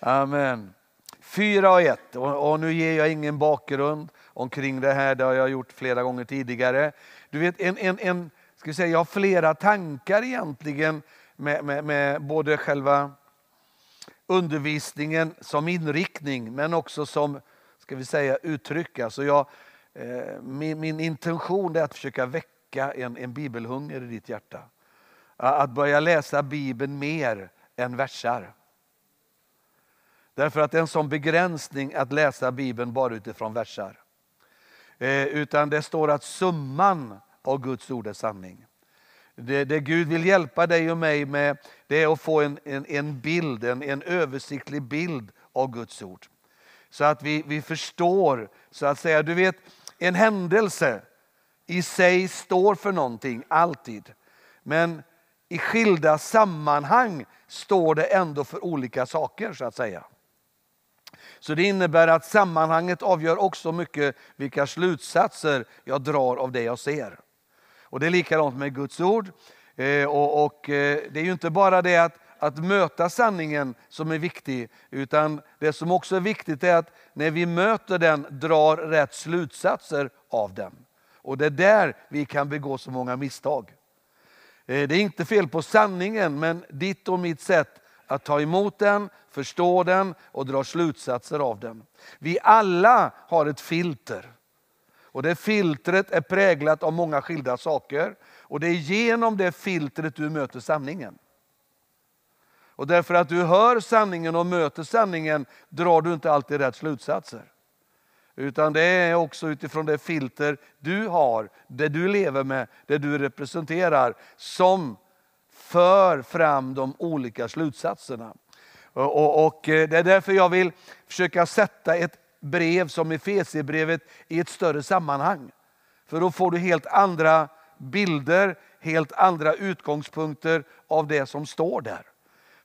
Amen. Fyra och ett. Och, och, nu ger jag ingen bakgrund omkring det här, det har jag gjort flera gånger tidigare. Du vet, en, en, en, ska säga, jag har flera tankar egentligen med, med, med både själva undervisningen som inriktning men också som ska vi säga, uttryck. Alltså jag, eh, min, min, intention är att försöka väcka en, en bibelhunger i ditt hjärta. Att börja läsa Bibeln mer än versar. Därför att det är en sån begränsning att läsa Bibeln bara utifrån versar. Eh, utan det står att summan av Guds ord är sanning. Det, det, Gud vill hjälpa dig och mig med det är att få en, en, en bild, en, en översiktlig bild av Guds ord. Så att vi, vi förstår, så att säga, du vet en händelse i sig står för någonting, alltid. Men i skilda sammanhang står det ändå för olika saker så att säga. Så det innebär att sammanhanget avgör också mycket vilka slutsatser jag drar av det jag ser. Och Det är likadant med Guds ord. Eh, och, och eh, Det är ju inte bara det att, att möta sanningen som är viktig, utan det som också är viktigt är att när vi möter den drar rätt slutsatser av den. Och det är där vi kan begå så många misstag. Eh, det är inte fel på sanningen, men ditt och mitt sätt att ta emot den, förstå den och dra slutsatser av den. Vi alla har ett filter. Och Det filtret är präglat av många skilda saker. Och Det är genom det filtret du möter sanningen. Och därför att du hör sanningen och möter sanningen drar du inte alltid rätt slutsatser. Utan det är också utifrån det filter du har, det du lever med, det du representerar, som för fram de olika slutsatserna. Och, och, eh, Det är därför jag vill försöka sätta ett brev som Efesierbrevet i ett större sammanhang. För då får du helt andra bilder, helt andra utgångspunkter av det som står där.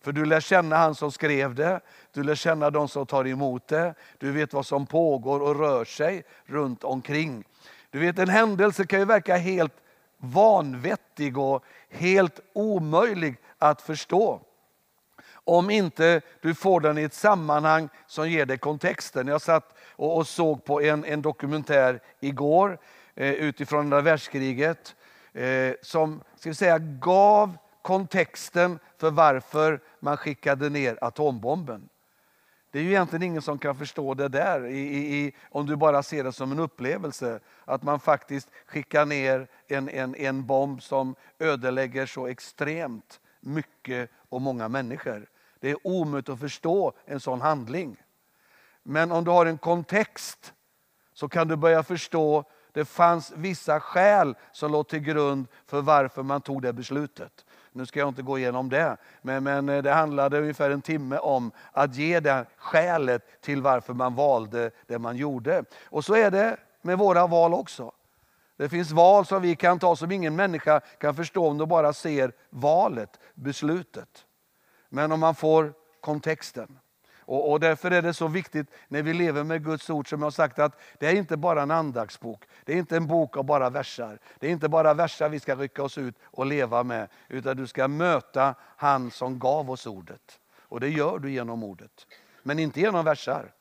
För du lär känna han som skrev det, du lär känna de som tar emot det, du vet vad som pågår och rör sig runt omkring. Du vet en händelse kan ju verka helt vanvettig och helt omöjlig att förstå. Om inte du får den i ett sammanhang som ger dig kontexten. Jag satt och, såg på en, en dokumentär igår eh, utifrån andra världskriget eh, som ska vi säga, gav kontexten för varför man skickade ner atombomben. Det är ju egentligen ingen som kan förstå det där i, i, om du bara ser det som en upplevelse. Att man faktiskt skickar ner en, en, en bomb som ödelägger så extremt mycket och många människor. Det är omöjligt att förstå en sån handling. Men om du har en kontext så kan du börja förstå det fanns vissa skäl som låg till grund för varför man tog det beslutet. Nu ska jag inte gå igenom det, men, men eh, det handlade ungefär en timme om att ge det skälet till varför man valde det man gjorde. Och så är det med våra val också. Det finns val som vi kan ta som ingen människa kan förstå om de bara ser valet, beslutet. Men om man får kontexten. Och, och, Därför är det så viktigt när vi lever med Guds ord som jag har sagt att det är inte bara en andaktsbok. Det är inte en bok av bara versar. Det är inte bara versar vi ska rycka oss ut och leva med. Utan du ska möta han som gav oss ordet. Och det gör du genom ordet. Men inte genom versar,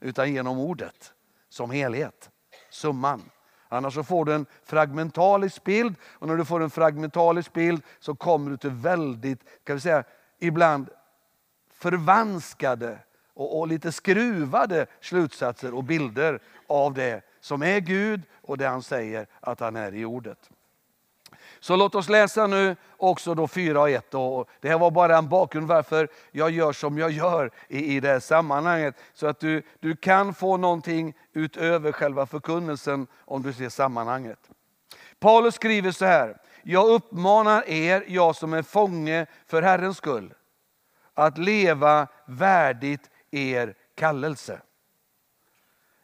utan genom ordet som helhet. Summan. Annars så får du en fragmentalisk bild och när du får en fragmentalisk bild så kommer du till väldigt, kan vi säga, ibland förvanskade och, och lite skruvade slutsatser och bilder av det som är Gud och det han säger att han är i ordet. Så låt oss läsa nu också då 4 och 1. Och det här var bara en bakgrund varför jag gör som jag gör i, i det här sammanhanget. Så att du, du kan få någonting utöver själva förkunnelsen om du ser sammanhanget. Paulus skriver så här. Jag uppmanar er, jag som är fånge för Herrens skull, att leva värdigt er kallelse.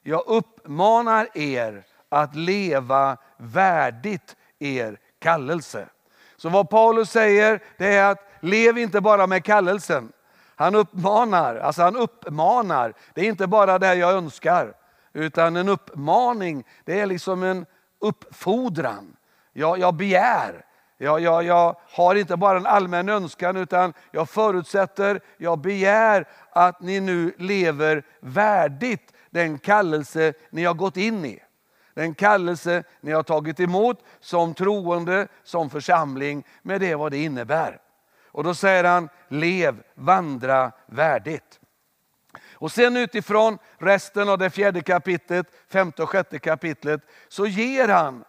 Jag uppmanar er att leva värdigt er kallelse. Så vad Paulus säger det är att lev inte bara med kallelsen. Han uppmanar, alltså han uppmanar. Det är inte bara det jag önskar. Utan en uppmaning, det är liksom en uppfordran. Jag, jag begär, Jag, jag, jag har inte bara en allmän önskan utan jag förutsätter, jag begär att ni nu lever värdigt den kallelse ni har gått in i. Den kallelse ni har tagit emot som troende, som församling, med det vad det innebär. Och då säger han, lev, vandra värdigt. Och sen utifrån resten av det fjärde kapitlet, femte och sjätte kapitlet, så ger han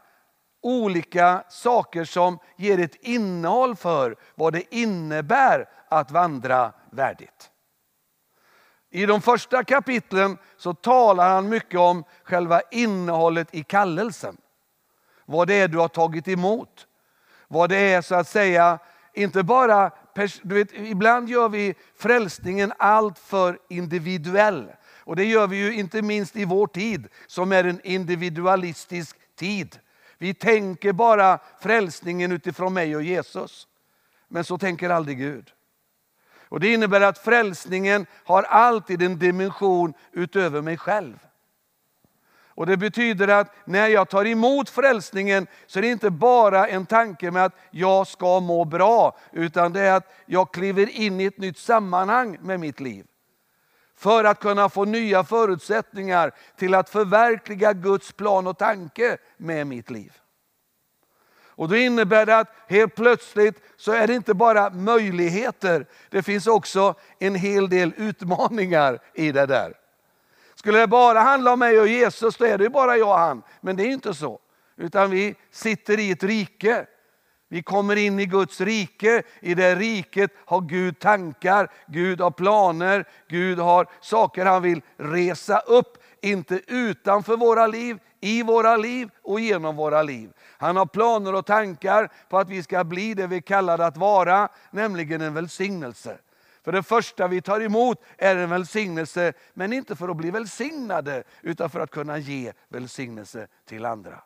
olika saker som ger ett innehåll för vad det innebär att vandra värdigt. I de första kapitlen så talar han mycket om själva innehållet i kallelsen. Vad det är du har tagit emot. Vad det är så att säga, inte bara, du vet, ibland gör vi frälsningen allt för individuell. Och det gör vi ju inte minst i vår tid som är en individualistisk tid. Vi tänker bara frälsningen utifrån mig och Jesus. Men så tänker aldrig Gud. Och Det innebär att frälsningen har alltid en dimension utöver mig själv. Och Det betyder att när jag tar emot frälsningen så är det inte bara en tanke med att jag ska må bra, utan det är att jag kliver in i ett nytt sammanhang med mitt liv. För att kunna få nya förutsättningar till att förverkliga Guds plan och tanke med mitt liv. Och då innebär det att helt plötsligt så är det inte bara möjligheter, det finns också en hel del utmaningar i det där. Skulle det bara handla om mig och Jesus, då är det bara jag och han. Men det är inte så. Utan vi sitter i ett rike. Vi kommer in i Guds rike. I det riket har Gud tankar, Gud har planer, Gud har saker han vill resa upp. Inte utanför våra liv, i våra liv och genom våra liv. Han har planer och tankar på att vi ska bli det vi kallar att vara, nämligen en välsignelse. För det första vi tar emot är en välsignelse, men inte för att bli välsignade, utan för att kunna ge välsignelse till andra.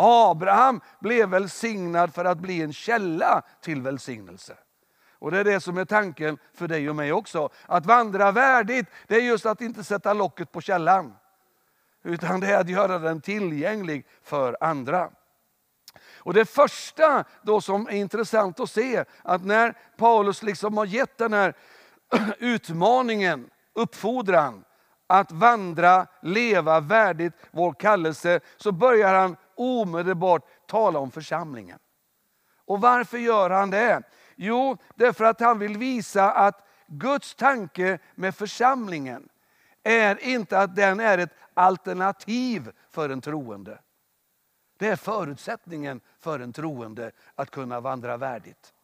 Abraham blev välsignad för att bli en källa till välsignelse. Och Det är det som är tanken för dig och mig också. Att vandra värdigt, det är just att inte sätta locket på källan. Utan det är att göra den tillgänglig för andra. Och Det första då som är intressant att se, att när Paulus liksom har gett den här utmaningen, uppfordran, att vandra, leva värdigt vår kallelse, så börjar han omedelbart tala om församlingen. Och varför gör han det? Jo, därför att han vill visa att Guds tanke med församlingen är inte att den är ett alternativ för en troende. Det är förutsättningen för en troende att kunna vandra värdigt.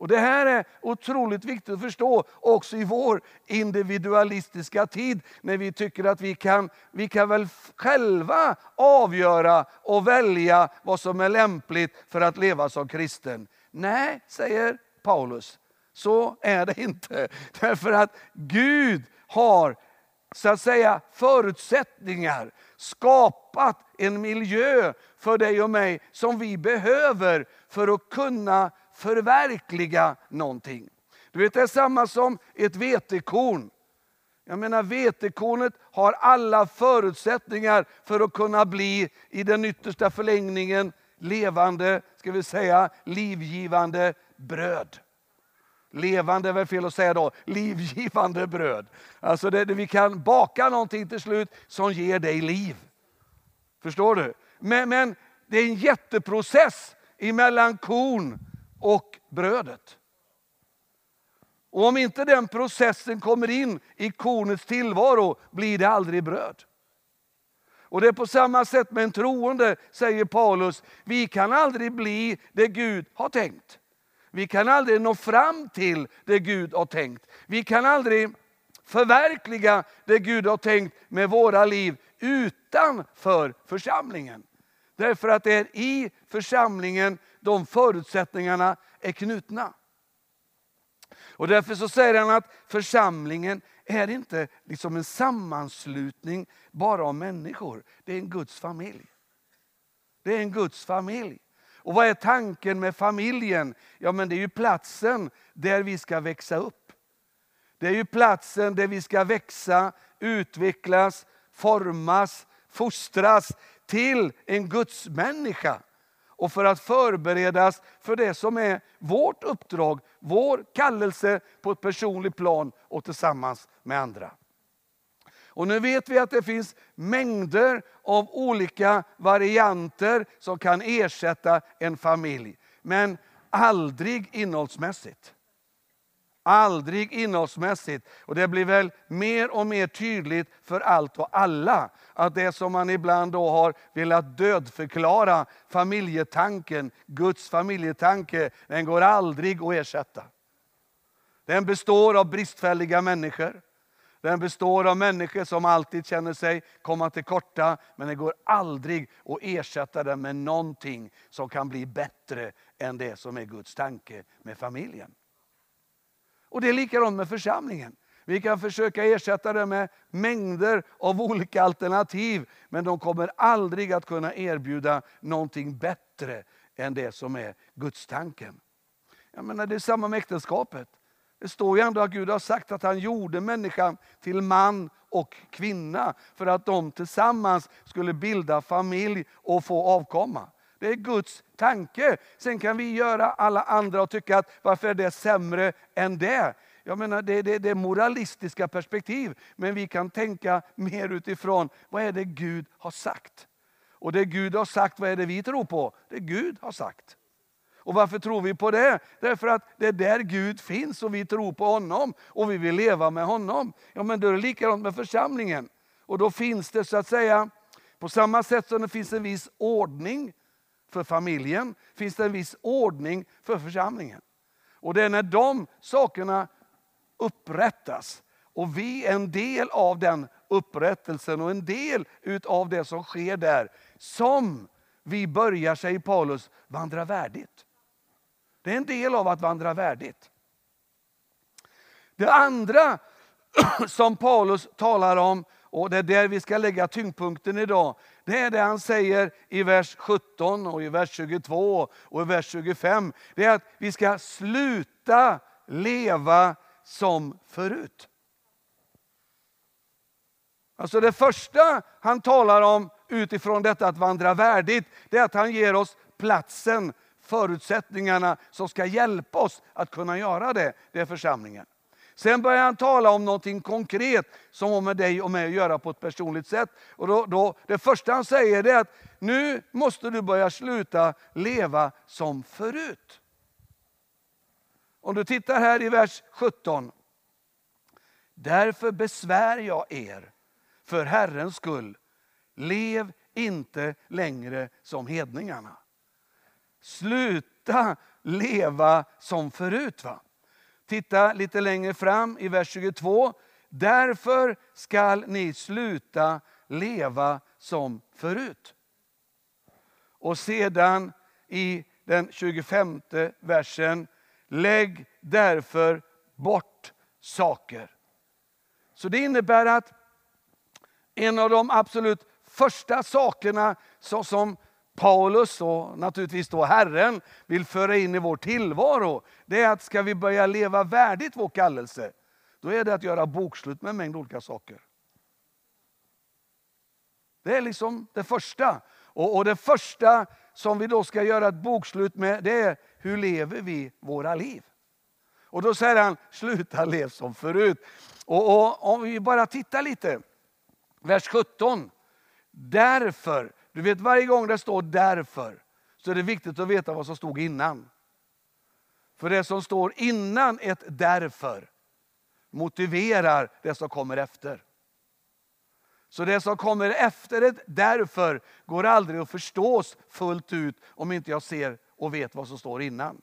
Och Det här är otroligt viktigt att förstå också i vår individualistiska tid när vi tycker att vi kan, vi kan väl själva avgöra och välja vad som är lämpligt för att leva som kristen. Nej, säger Paulus, så är det inte. Därför att Gud har så att säga förutsättningar, skapat en miljö för dig och mig som vi behöver för att kunna förverkliga någonting. Du vet, det är samma som ett vetekorn. Jag menar vetekornet har alla förutsättningar för att kunna bli i den yttersta förlängningen levande, ska vi säga livgivande bröd. Levande är väl fel att säga då, livgivande bröd. Alltså det, det, vi kan baka någonting till slut som ger dig liv. Förstår du? Men, men det är en jätteprocess emellan korn och brödet. Och om inte den processen kommer in i kornets tillvaro blir det aldrig bröd. Och det är på samma sätt med en troende, säger Paulus. Vi kan aldrig bli det Gud har tänkt. Vi kan aldrig nå fram till det Gud har tänkt. Vi kan aldrig förverkliga det Gud har tänkt med våra liv utanför församlingen. Därför att det är i församlingen de förutsättningarna är knutna. Och därför så säger han att församlingen är inte liksom en sammanslutning bara av människor. Det är en Guds familj. Det är en Guds familj. Och vad är tanken med familjen? Ja, men det är ju platsen där vi ska växa upp. Det är ju platsen där vi ska växa, utvecklas, formas, fostras till en Guds människa. och för att förberedas för det som är vårt uppdrag, vår kallelse på ett personligt plan och tillsammans med andra. Och nu vet vi att det finns mängder av olika varianter som kan ersätta en familj. Men aldrig innehållsmässigt. Aldrig innehållsmässigt. Och det blir väl mer och mer tydligt för allt och alla. Att det som man ibland då har velat dödförklara, familjetanken, Guds familjetanke, den går aldrig att ersätta. Den består av bristfälliga människor. Den består av människor som alltid känner sig komma till korta, men det går aldrig att ersätta den med någonting som kan bli bättre än det som är Guds tanke med familjen. Och Det är likadant med församlingen. Vi kan försöka ersätta det med mängder av olika alternativ, men de kommer aldrig att kunna erbjuda någonting bättre än det som är Guds tanken. Jag menar, det är samma med äktenskapet. Det står ju ändå att Gud har sagt att han gjorde människan till man och kvinna för att de tillsammans skulle bilda familj och få avkomma. Det är Guds tanke. Sen kan vi göra alla andra och tycka att varför är det sämre än det? Jag menar, det, det, det är moralistiska perspektiv, men vi kan tänka mer utifrån vad är det Gud har sagt. Och det Gud har sagt, vad är det vi tror på? Det Gud har sagt. Och varför tror vi på det? Därför att det är där Gud finns och vi tror på honom och vi vill leva med honom. Ja, men då är det likadant med församlingen. Och då finns det så att säga, på samma sätt som det finns en viss ordning för familjen, finns det en viss ordning för församlingen. Och det är när de sakerna upprättas och vi är en del av den upprättelsen och en del av det som sker där, som vi börjar, säger Paulus, vandra värdigt. Det är en del av att vandra värdigt. Det andra som Paulus talar om, och det är där vi ska lägga tyngdpunkten idag, det är det han säger i vers 17, och i vers 22 och i vers 25. Det är att vi ska sluta leva som förut. Alltså det första han talar om utifrån detta att vandra värdigt, det är att han ger oss platsen förutsättningarna som ska hjälpa oss att kunna göra det, det är församlingen. Sen börjar han tala om någonting konkret som har med dig och mig att göra på ett personligt sätt. Och då, då, det första han säger är att nu måste du börja sluta leva som förut. Om du tittar här i vers 17. Därför besvär jag er för Herrens skull. Lev inte längre som hedningarna. Sluta leva som förut. Va? Titta lite längre fram i vers 22. Därför skall ni sluta leva som förut. Och sedan i den 25 versen. Lägg därför bort saker. Så det innebär att en av de absolut första sakerna som Paulus och naturligtvis då Herren vill föra in i vår tillvaro, det är att ska vi börja leva värdigt vår kallelse, då är det att göra bokslut med en mängd olika saker. Det är liksom det första. Och, och det första som vi då ska göra ett bokslut med, det är hur lever vi våra liv? Och då säger han, sluta lev som förut. Och, och om vi bara tittar lite, vers 17. Därför du vet varje gång det står därför så är det viktigt att veta vad som stod innan. För det som står innan ett därför motiverar det som kommer efter. Så det som kommer efter ett därför går aldrig att förstås fullt ut om inte jag ser och vet vad som står innan.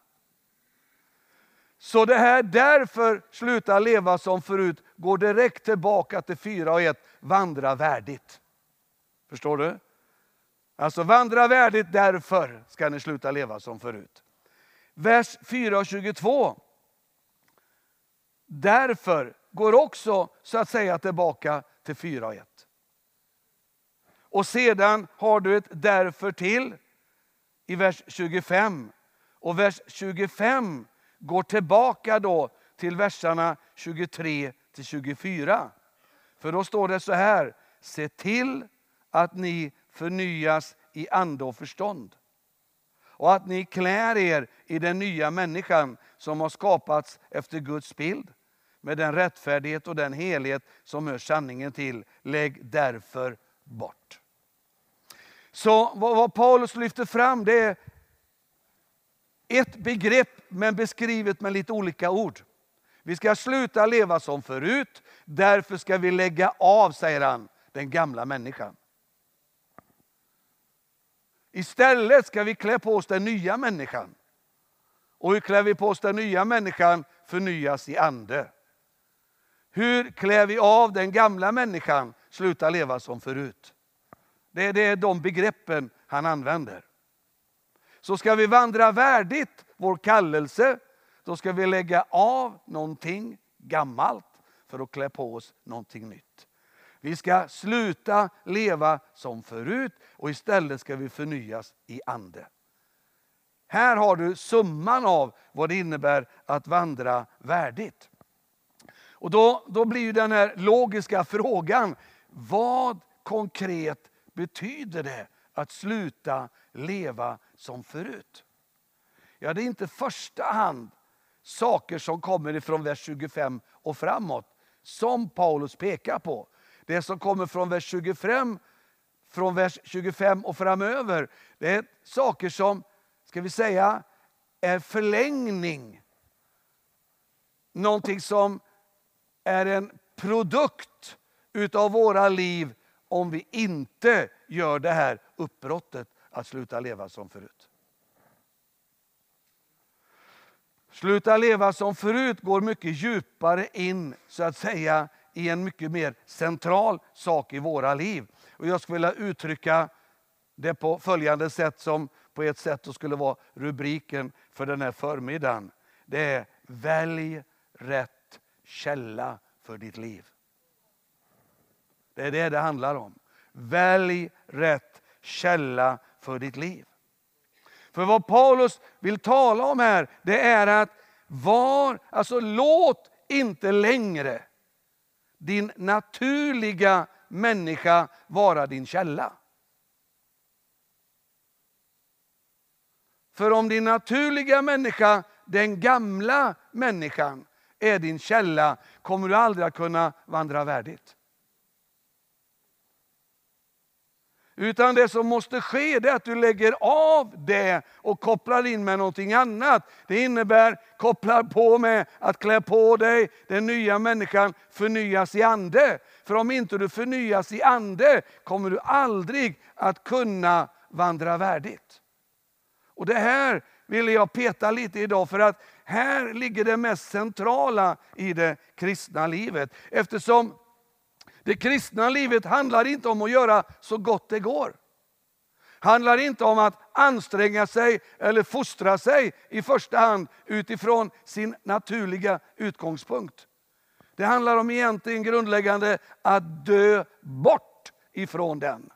Så det här därför sluta leva som förut går direkt tillbaka till 4 och 1, vandra värdigt. Förstår du? Alltså vandra värdigt, därför ska ni sluta leva som förut. Vers 4 och 22. Därför går också så att säga tillbaka till 4 och 1. Och sedan har du ett därför till i vers 25. Och vers 25 går tillbaka då till verserna 23 till 24. För då står det så här, se till att ni förnyas i ande och förstånd. och att ni klär er i den nya människan som har skapats efter Guds bild med den rättfärdighet och den helhet som hör sanningen till. Lägg därför bort. Så vad Paulus lyfter fram det är ett begrepp men beskrivet med lite olika ord. Vi ska sluta leva som förut, därför ska vi lägga av, säger han, den gamla människan. Istället ska vi klä på oss den nya människan. Och hur klär vi på oss den nya människan? Förnyas i ande. Hur klär vi av den gamla människan? Sluta leva som förut. Det är, det är de begreppen han använder. Så ska vi vandra värdigt vår kallelse, då ska vi lägga av någonting gammalt för att klä på oss någonting nytt. Vi ska sluta leva som förut och istället ska vi förnyas i ande. Här har du summan av vad det innebär att vandra värdigt. Och då, då blir ju den här logiska frågan, vad konkret betyder det att sluta leva som förut? Ja, det är inte första hand saker som kommer ifrån vers 25 och framåt som Paulus pekar på. Det som kommer från vers 25, från vers 25 och framöver, det är saker som, ska vi säga, är förlängning. Någonting som är en produkt utav våra liv om vi inte gör det här uppbrottet att sluta leva som förut. Sluta leva som förut går mycket djupare in så att säga i en mycket mer central sak i våra liv. Och jag skulle vilja uttrycka det på följande sätt som på ett sätt skulle vara rubriken för den här förmiddagen. Det är välj rätt källa för ditt liv. Det är det det handlar om. Välj rätt källa för ditt liv. För vad Paulus vill tala om här, det är att var, alltså låt inte längre din naturliga människa vara din källa. För om din naturliga människa, den gamla människan, är din källa kommer du aldrig att kunna vandra värdigt. Utan det som måste ske är att du lägger av det och kopplar in med någonting annat. Det innebär kopplar på med att klä på dig den nya människan förnyas i ande. För om inte du förnyas i ande kommer du aldrig att kunna vandra värdigt. Och det här ville jag peta lite idag för att här ligger det mest centrala i det kristna livet. Eftersom det kristna livet handlar inte om att göra så gott det går. handlar inte om att anstränga sig eller fostra sig i första hand utifrån sin naturliga utgångspunkt. Det handlar om egentligen grundläggande att dö bort ifrån den.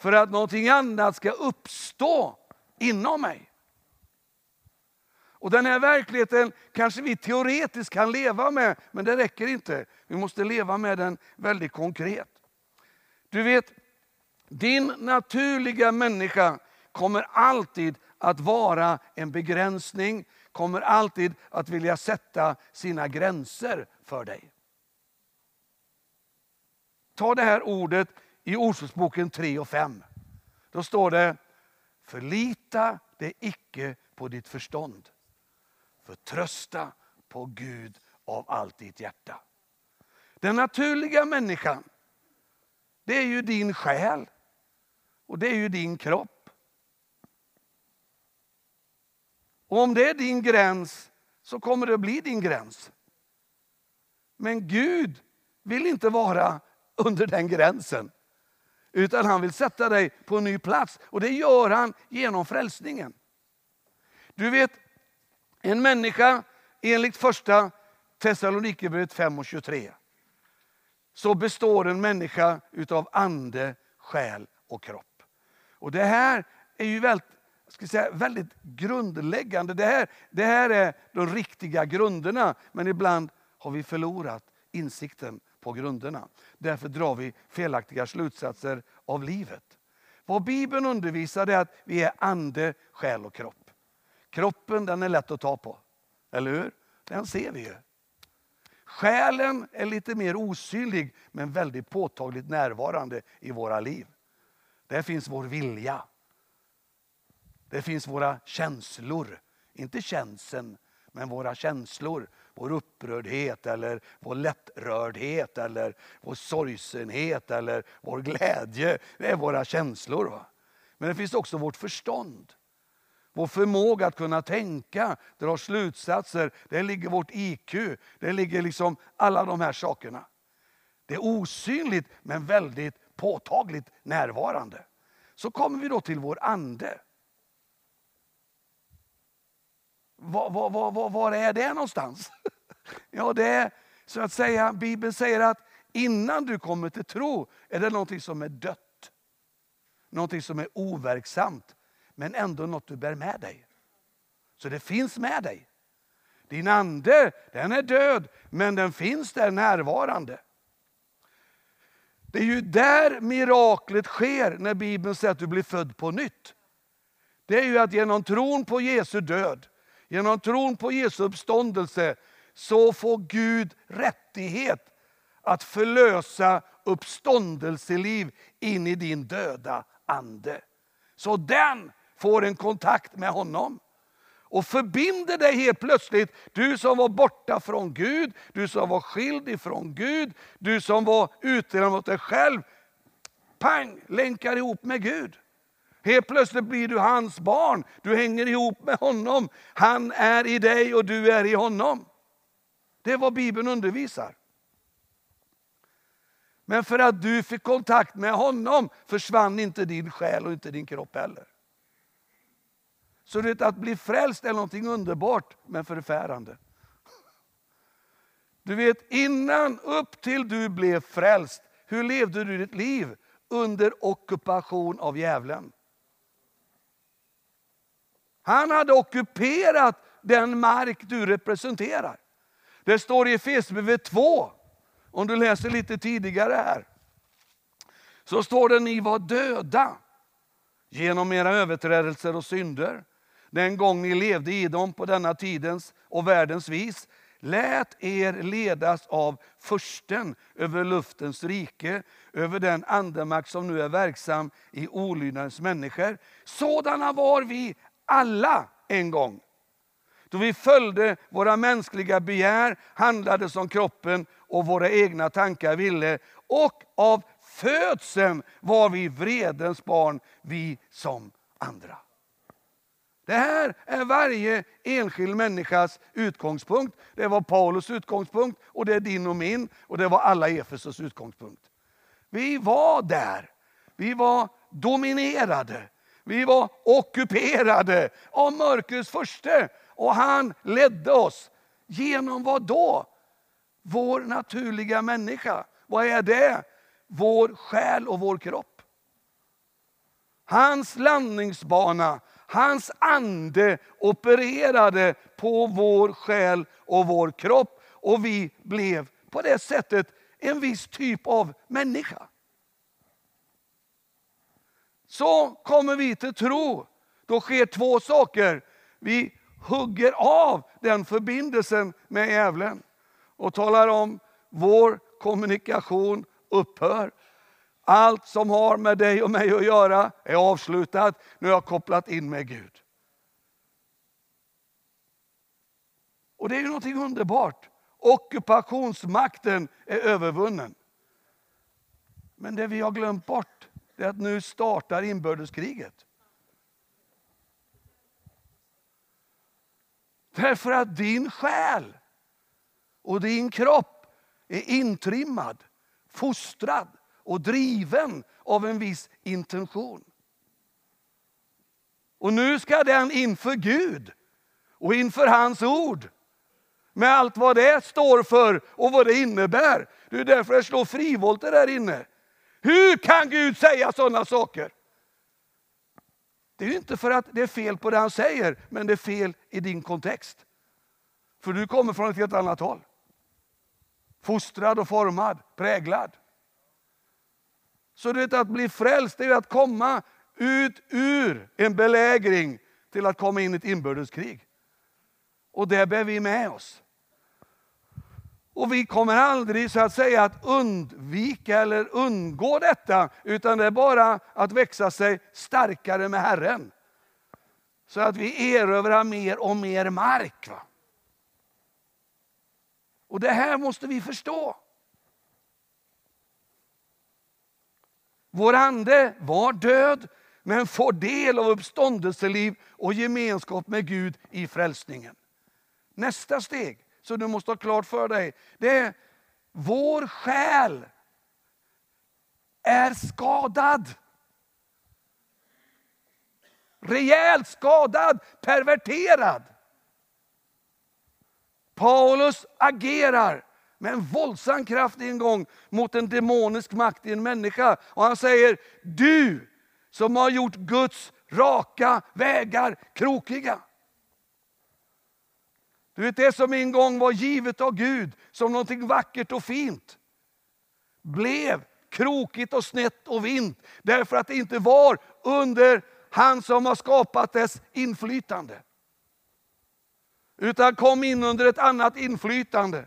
För att någonting annat ska uppstå inom mig. Och Den här verkligheten kanske vi teoretiskt kan leva med, men det räcker inte. Vi måste leva med den väldigt konkret. Du vet, din naturliga människa kommer alltid att vara en begränsning, kommer alltid att vilja sätta sina gränser för dig. Ta det här ordet i Ordspråksboken 3 och 5. Då står det, förlita dig icke på ditt förstånd. Förtrösta på Gud av allt ditt hjärta. Den naturliga människan, det är ju din själ och det är ju din kropp. Och om det är din gräns så kommer det att bli din gräns. Men Gud vill inte vara under den gränsen. Utan han vill sätta dig på en ny plats. Och det gör han genom frälsningen. Du vet, en människa enligt första Thessalonikerbrevet 5 och 23 så består en människa utav ande, själ och kropp. Och det här är ju väldigt, ska säga, väldigt grundläggande. Det här, det här är de riktiga grunderna, men ibland har vi förlorat insikten på grunderna. Därför drar vi felaktiga slutsatser av livet. Vad Bibeln undervisar är att vi är ande, själ och kropp. Kroppen den är lätt att ta på, eller hur? Den ser vi ju. Själen är lite mer osynlig men väldigt påtagligt närvarande i våra liv. Där finns vår vilja. Det finns våra känslor. Inte känseln, men våra känslor. Vår upprördhet, eller vår lättrördhet, eller vår sorgsenhet eller vår glädje. Det är våra känslor. Va? Men det finns också vårt förstånd. Vår förmåga att kunna tänka, dra slutsatser, där ligger vårt IQ. Det ligger liksom alla de här sakerna. Det är osynligt men väldigt påtagligt närvarande. Så kommer vi då till vår ande. Var, var, var, var är det någonstans? Ja, det är så att säga, Bibeln säger att innan du kommer till tro är det någonting som är dött. Någonting som är overksamt, men ändå något du bär med dig. Så det finns med dig. Din ande, den är död, men den finns där närvarande. Det är ju där miraklet sker när Bibeln säger att du blir född på nytt. Det är ju att genom tron på Jesu död, genom tron på Jesu uppståndelse, så får Gud rättighet att förlösa uppståndelseliv in i din döda ande. Så den får en kontakt med honom och förbinder dig helt plötsligt. Du som var borta från Gud, du som var skild ifrån Gud, du som var utdelad mot dig själv. Pang, länkar ihop med Gud. Helt plötsligt blir du hans barn, du hänger ihop med honom. Han är i dig och du är i honom. Det är vad Bibeln undervisar. Men för att du fick kontakt med honom försvann inte din själ och inte din kropp heller. Så det att bli frälst är någonting underbart men förfärande. Du vet innan, upp till du blev frälst, hur levde du ditt liv? Under ockupation av djävulen. Han hade ockuperat den mark du representerar. Det står i Efesierbrevet 2, om du läser lite tidigare här. Så står det, ni var döda genom era överträdelser och synder den gång ni levde i dem på denna tidens och världens vis. Lät er ledas av försten över luftens rike, över den andemakt som nu är verksam i olydnadens människor. Sådana var vi alla en gång. Då vi följde våra mänskliga begär, handlade som kroppen och våra egna tankar ville. Och av födseln var vi vredens barn, vi som andra. Det här är varje enskild människas utgångspunkt. Det var Paulus utgångspunkt och det är din och min och det var alla Efesos utgångspunkt. Vi var där. Vi var dominerade. Vi var ockuperade av mörkrets första och han ledde oss. Genom vad då? Vår naturliga människa. Vad är det? Vår själ och vår kropp. Hans landningsbana Hans ande opererade på vår själ och vår kropp och vi blev på det sättet en viss typ av människa. Så kommer vi till tro. Då sker två saker. Vi hugger av den förbindelsen med djävulen och talar om vår kommunikation upphör. Allt som har med dig och mig att göra är avslutat. Nu har jag kopplat in med Gud. Och det är ju någonting underbart. Ockupationsmakten är övervunnen. Men det vi har glömt bort är att nu startar inbördeskriget. Därför att din själ och din kropp är intrimmad, fostrad och driven av en viss intention. Och nu ska den inför Gud och inför hans ord. Med allt vad det står för och vad det innebär. Det är därför det slår frivolter där inne. Hur kan Gud säga sådana saker? Det är inte för att det är fel på det han säger, men det är fel i din kontext. För du kommer från ett helt annat håll. Fostrad och formad, präglad. Så du vet, att bli frälst är att komma ut ur en belägring till att komma in i ett inbördeskrig. Och det bär vi med oss. Och vi kommer aldrig så att säga att undvika eller undgå detta, utan det är bara att växa sig starkare med Herren. Så att vi erövrar mer och mer mark. Va? Och det här måste vi förstå. Vår ande var död, men får del av uppståndelseliv och gemenskap med Gud i frälsningen. Nästa steg, som du måste ha klart för dig, det är vår själ är skadad. Rejält skadad, perverterad. Paulus agerar med en våldsam kraft en gång mot en demonisk makt i en människa. Och han säger, du som har gjort Guds raka vägar krokiga. Du vet det som en gång var givet av Gud som någonting vackert och fint. Blev krokigt och snett och vint därför att det inte var under han som har skapat dess inflytande. Utan kom in under ett annat inflytande.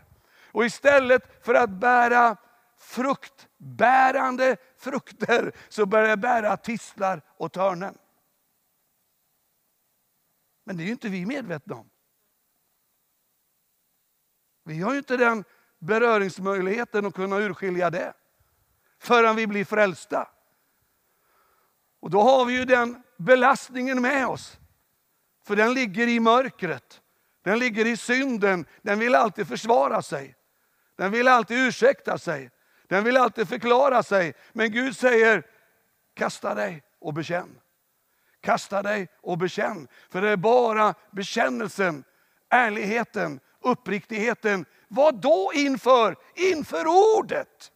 Och istället för att bära fruktbärande frukter så börjar jag bära tistlar och törnen. Men det är ju inte vi medvetna om. Vi har ju inte den beröringsmöjligheten att kunna urskilja det förrän vi blir frälsta. Och då har vi ju den belastningen med oss. För den ligger i mörkret. Den ligger i synden. Den vill alltid försvara sig. Den vill alltid ursäkta sig. Den vill alltid förklara sig. Men Gud säger, kasta dig och bekänn. Kasta dig och bekänn. För det är bara bekännelsen, ärligheten, uppriktigheten. Vad då inför? Inför ordet.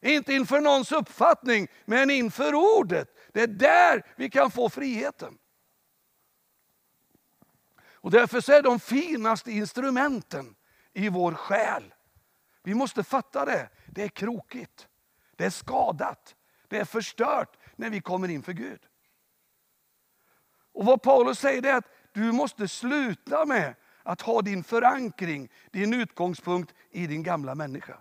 Inte inför någons uppfattning, men inför ordet. Det är där vi kan få friheten. Och därför är de finaste instrumenten i vår själ. Vi måste fatta det. Det är krokigt, det är skadat, det är förstört när vi kommer inför Gud. Och vad Paulus säger är att du måste sluta med att ha din förankring, din utgångspunkt i din gamla människa.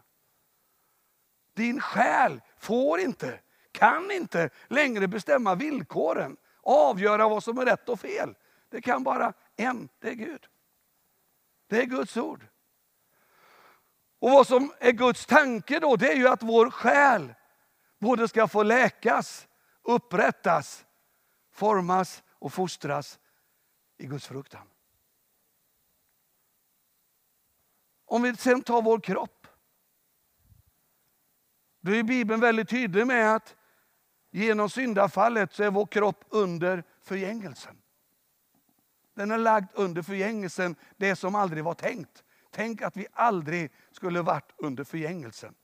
Din själ får inte, kan inte längre bestämma villkoren, avgöra vad som är rätt och fel. Det kan bara en, det är Gud. Det är Guds ord. Och vad som är Guds tanke då, det är ju att vår själ både ska få läkas, upprättas, formas och fostras i Guds fruktan. Om vi sen tar vår kropp. Då är Bibeln väldigt tydlig med att genom syndafallet så är vår kropp under förgängelsen. Den är lagd under förgängelsen, det som aldrig var tänkt. Tänk att vi aldrig skulle varit under förgängelsen.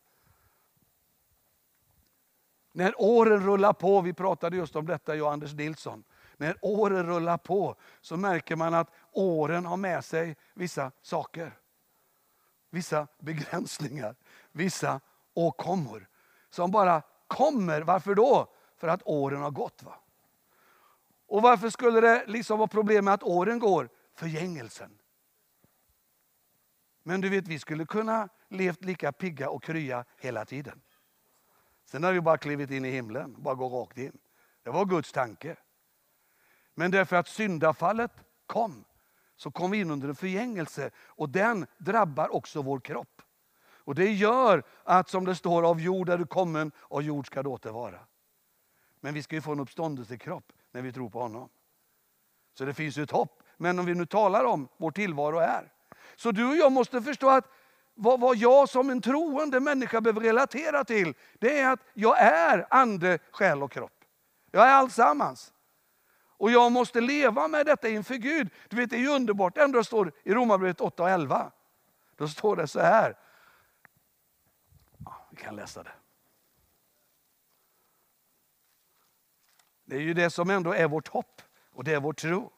När åren rullar på, vi pratade just om detta jag och Anders Nilsson. När åren rullar på så märker man att åren har med sig vissa saker. Vissa begränsningar, vissa åkommor. Som bara kommer. Varför då? För att åren har gått. va? Och varför skulle det liksom vara problem med att åren går? Förgängelsen. Men du vet, vi skulle kunna levt lika pigga och krya hela tiden. Sen har vi bara klivit in i himlen, bara gå rakt in. Det var Guds tanke. Men därför att syndafallet kom, så kom vi in under en förgängelse och den drabbar också vår kropp. Och det gör att som det står, av jord är du kommen, och jord ska du återvara. Men vi ska ju få en uppståndelsekropp när vi tror på honom. Så det finns ju ett hopp. Men om vi nu talar om vår tillvaro här. Så du och jag måste förstå att vad, vad jag som en troende människa behöver relatera till, det är att jag är ande, själ och kropp. Jag är allsammans. Och jag måste leva med detta inför Gud. Du vet, det är ju underbart ändå det står i Romarbrevet 8 och 11. Då står det så här. Ja, vi kan läsa det. Det är ju det som ändå är vårt hopp och det är vår tro.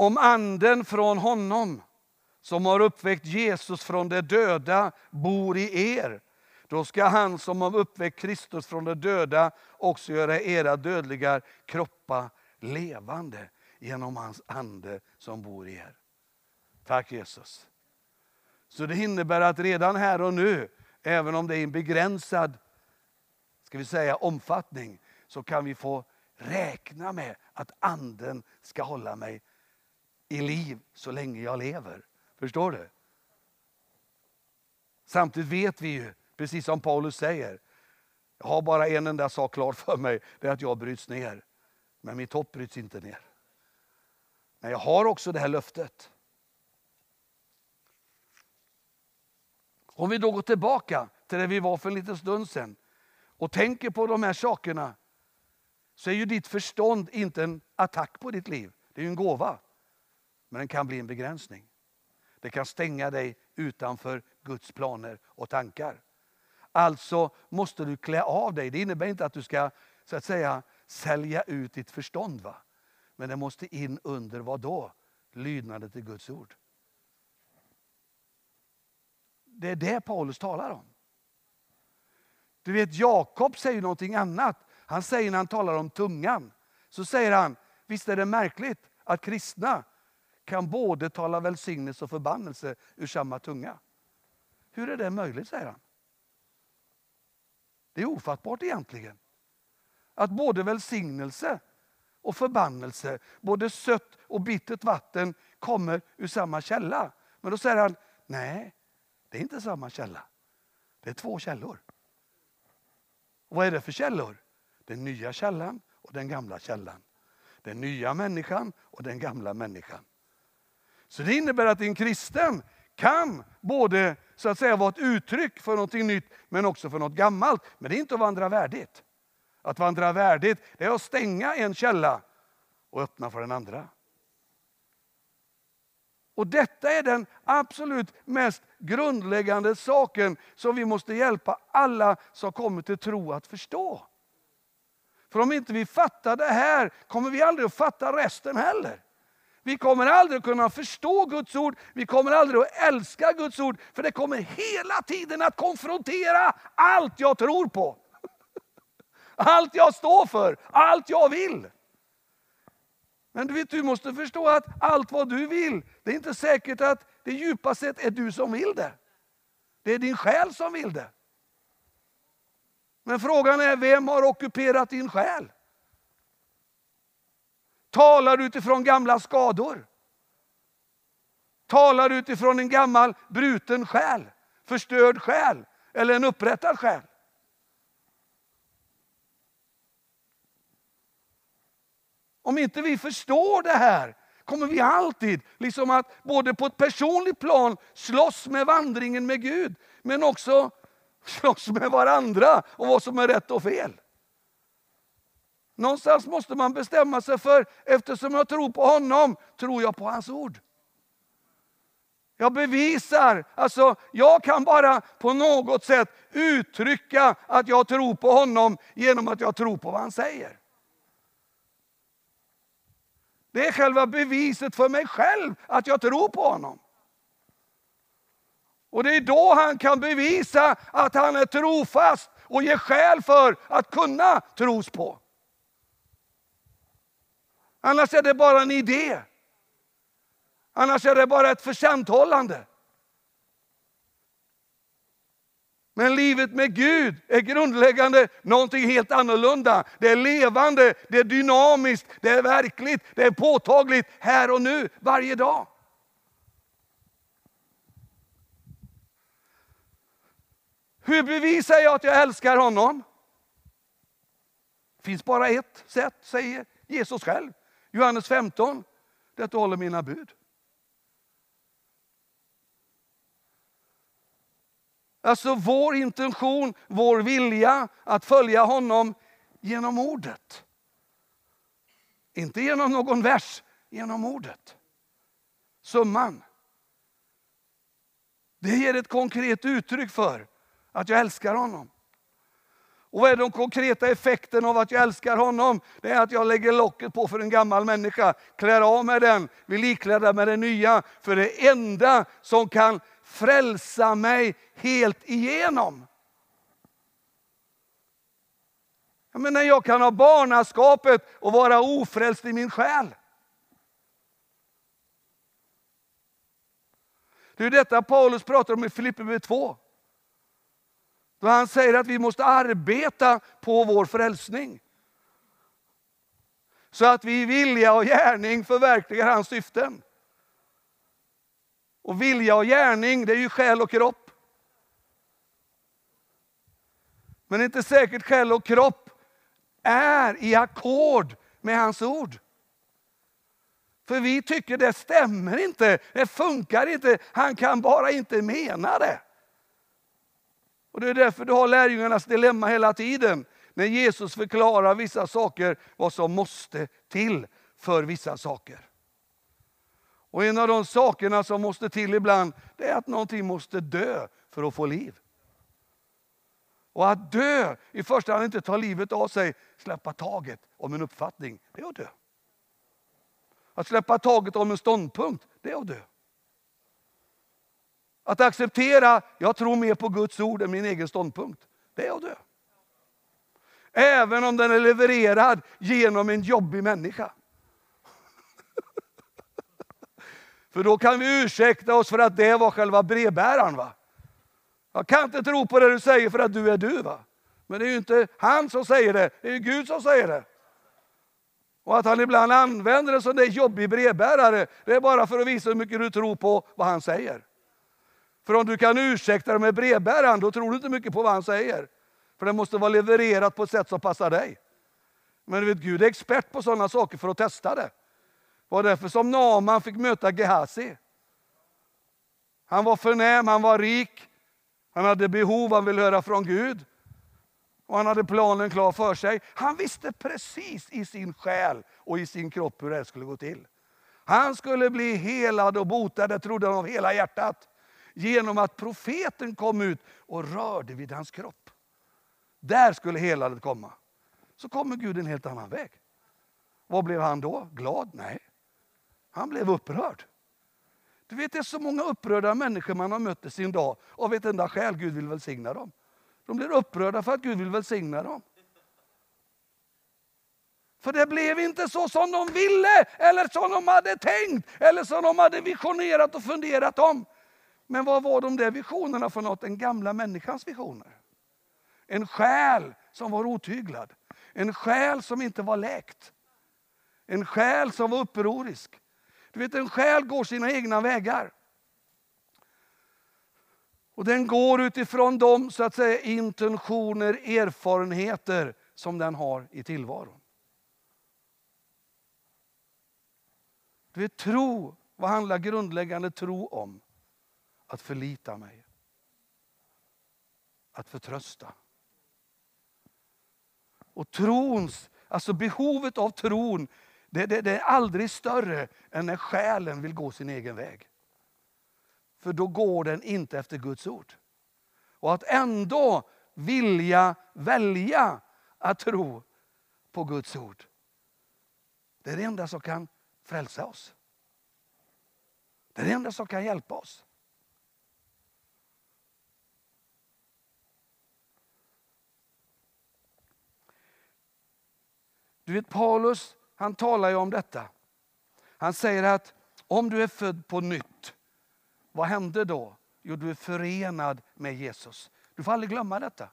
Om anden från honom som har uppväckt Jesus från de döda bor i er. Då ska han som har uppväckt Kristus från de döda också göra era dödliga kroppar levande genom hans ande som bor i er. Tack Jesus. Så det innebär att redan här och nu, även om det är en begränsad ska vi säga, omfattning, så kan vi få räkna med att anden ska hålla mig i liv så länge jag lever. Förstår du? Samtidigt vet vi ju, precis som Paulus säger, jag har bara en enda sak klar för mig, det är att jag bryts ner. Men mitt hopp bryts inte ner. Men jag har också det här löftet. Om vi då går tillbaka till där vi var för en liten stund sedan och tänker på de här sakerna så är ju ditt förstånd inte en attack på ditt liv. Det är ju en gåva. Men den kan bli en begränsning. Det kan stänga dig utanför Guds planer och tankar. Alltså måste du klä av dig. Det innebär inte att du ska så att säga sälja ut ditt förstånd. Va? Men det måste in under vad då? Lydnaden till Guds ord. Det är det Paulus talar om. Du vet Jakob säger någonting annat. Han säger när han talar om tungan, så säger han, visst är det märkligt att kristna kan både tala välsignelse och förbannelse ur samma tunga. Hur är det möjligt, säger han. Det är ofattbart egentligen. Att både välsignelse och förbannelse, både sött och bittert vatten kommer ur samma källa. Men då säger han, nej, det är inte samma källa. Det är två källor. Och vad är det för källor? Den nya källan och den gamla källan. Den nya människan och den gamla människan. Så det innebär att en kristen kan både så att säga vara ett uttryck för något nytt men också för något gammalt. Men det är inte att vandra värdigt. Att vandra värdigt det är att stänga en källa och öppna för den andra. Och Detta är den absolut mest grundläggande saken som vi måste hjälpa alla som kommer till tro att förstå. För om inte vi fattar det här kommer vi aldrig att fatta resten heller. Vi kommer aldrig att kunna förstå Guds ord, vi kommer aldrig att älska Guds ord, för det kommer hela tiden att konfrontera allt jag tror på. Allt jag står för, allt jag vill. Men du, vet, du måste förstå att allt vad du vill, det är inte säkert att det djupast sett är du som vill det. Det är din själ som vill det. Men frågan är, vem har ockuperat din själ? Talar utifrån gamla skador? Talar utifrån en gammal bruten själ, förstörd själ eller en upprättad själ? Om inte vi förstår det här kommer vi alltid liksom att både på ett personligt plan slåss med vandringen med Gud, men också slåss med varandra om vad som är rätt och fel. Någonstans måste man bestämma sig för, eftersom jag tror på honom, tror jag på hans ord. Jag bevisar, alltså jag kan bara på något sätt uttrycka att jag tror på honom genom att jag tror på vad han säger. Det är själva beviset för mig själv att jag tror på honom. Och det är då han kan bevisa att han är trofast och ge skäl för att kunna tros på. Annars är det bara en idé. Annars är det bara ett förtjänthållande. Men livet med Gud är grundläggande någonting helt annorlunda. Det är levande, det är dynamiskt, det är verkligt, det är påtagligt här och nu, varje dag. Hur bevisar jag att jag älskar honom? Det finns bara ett sätt, säger Jesus själv. Johannes 15, det är att du håller mina bud. Alltså vår intention, vår vilja att följa honom genom ordet. Inte genom någon vers, genom ordet. Summan. Det ger ett konkret uttryck för att jag älskar honom. Och vad är de konkreta effekterna av att jag älskar honom? Det är att jag lägger locket på för en gammal människa, klär av mig den, vill ikläda mig det nya. För det enda som kan frälsa mig helt igenom. Jag menar, jag kan ha barnaskapet och vara ofrälst i min själ. Det är detta Paulus pratar om i Filipperbrevet 2. Då han säger att vi måste arbeta på vår frälsning. Så att vi i vilja och gärning förverkligar hans syften. Och vilja och gärning, det är ju själ och kropp. Men det är inte säkert själ och kropp är i akkord med hans ord. För vi tycker det stämmer inte, det funkar inte, han kan bara inte mena det. Och Det är därför du har lärjungarnas dilemma hela tiden. När Jesus förklarar vissa saker, vad som måste till för vissa saker. Och En av de sakerna som måste till ibland, det är att någonting måste dö för att få liv. Och att dö, i första hand inte ta livet av sig, släppa taget om en uppfattning, det är att dö. Att släppa taget om en ståndpunkt, det är att dö. Att acceptera, jag tror mer på Guds ord än min egen ståndpunkt, det är att dö. Även om den är levererad genom en jobbig människa. För då kan vi ursäkta oss för att det var själva brevbäraren. Va? Jag kan inte tro på det du säger för att du är du. Va? Men det är ju inte han som säger det, det är Gud som säger det. Och att han ibland använder en sån där jobbig brevbärare, det är bara för att visa hur mycket du tror på vad han säger. För om du kan ursäkta dig med brevbäraren, då tror du inte mycket på vad han säger. För det måste vara levererat på ett sätt som passar dig. Men du vet, Gud är expert på sådana saker för att testa det. Det var därför som Naman fick möta Gehazi. Han var förnäm, han var rik, han hade behov, han ville höra från Gud. Och han hade planen klar för sig. Han visste precis i sin själ och i sin kropp hur det skulle gå till. Han skulle bli helad och botad, det trodde han av hela hjärtat. Genom att profeten kom ut och rörde vid hans kropp. Där skulle helandet komma. Så kommer Gud en helt annan väg. Vad blev han då? Glad? Nej. Han blev upprörd. Du vet, det är så många upprörda människor man har mött i sin dag av ett enda skäl, Gud vill välsigna dem. De blir upprörda för att Gud vill välsigna dem. För det blev inte så som de ville, eller som de hade tänkt, eller som de hade visionerat och funderat om. Men vad var de där visionerna för något? Den gamla människans visioner. En själ som var otyglad. En själ som inte var läkt. En själ som var upprorisk. Du vet, en själ går sina egna vägar. Och den går utifrån de så att säga, intentioner, erfarenheter som den har i tillvaron. Du vet, tro, vad handlar grundläggande tro om? Att förlita mig. Att förtrösta. Och trons, alltså behovet av tron, det, det, det är aldrig större än när själen vill gå sin egen väg. För då går den inte efter Guds ord. Och att ändå vilja välja att tro på Guds ord. Det är det enda som kan frälsa oss. Det är det enda som kan hjälpa oss. Du vet Paulus, han talar ju om detta. Han säger att om du är född på nytt vad hände då? Jo, du är förenad med Jesus. Du får aldrig glömma detta.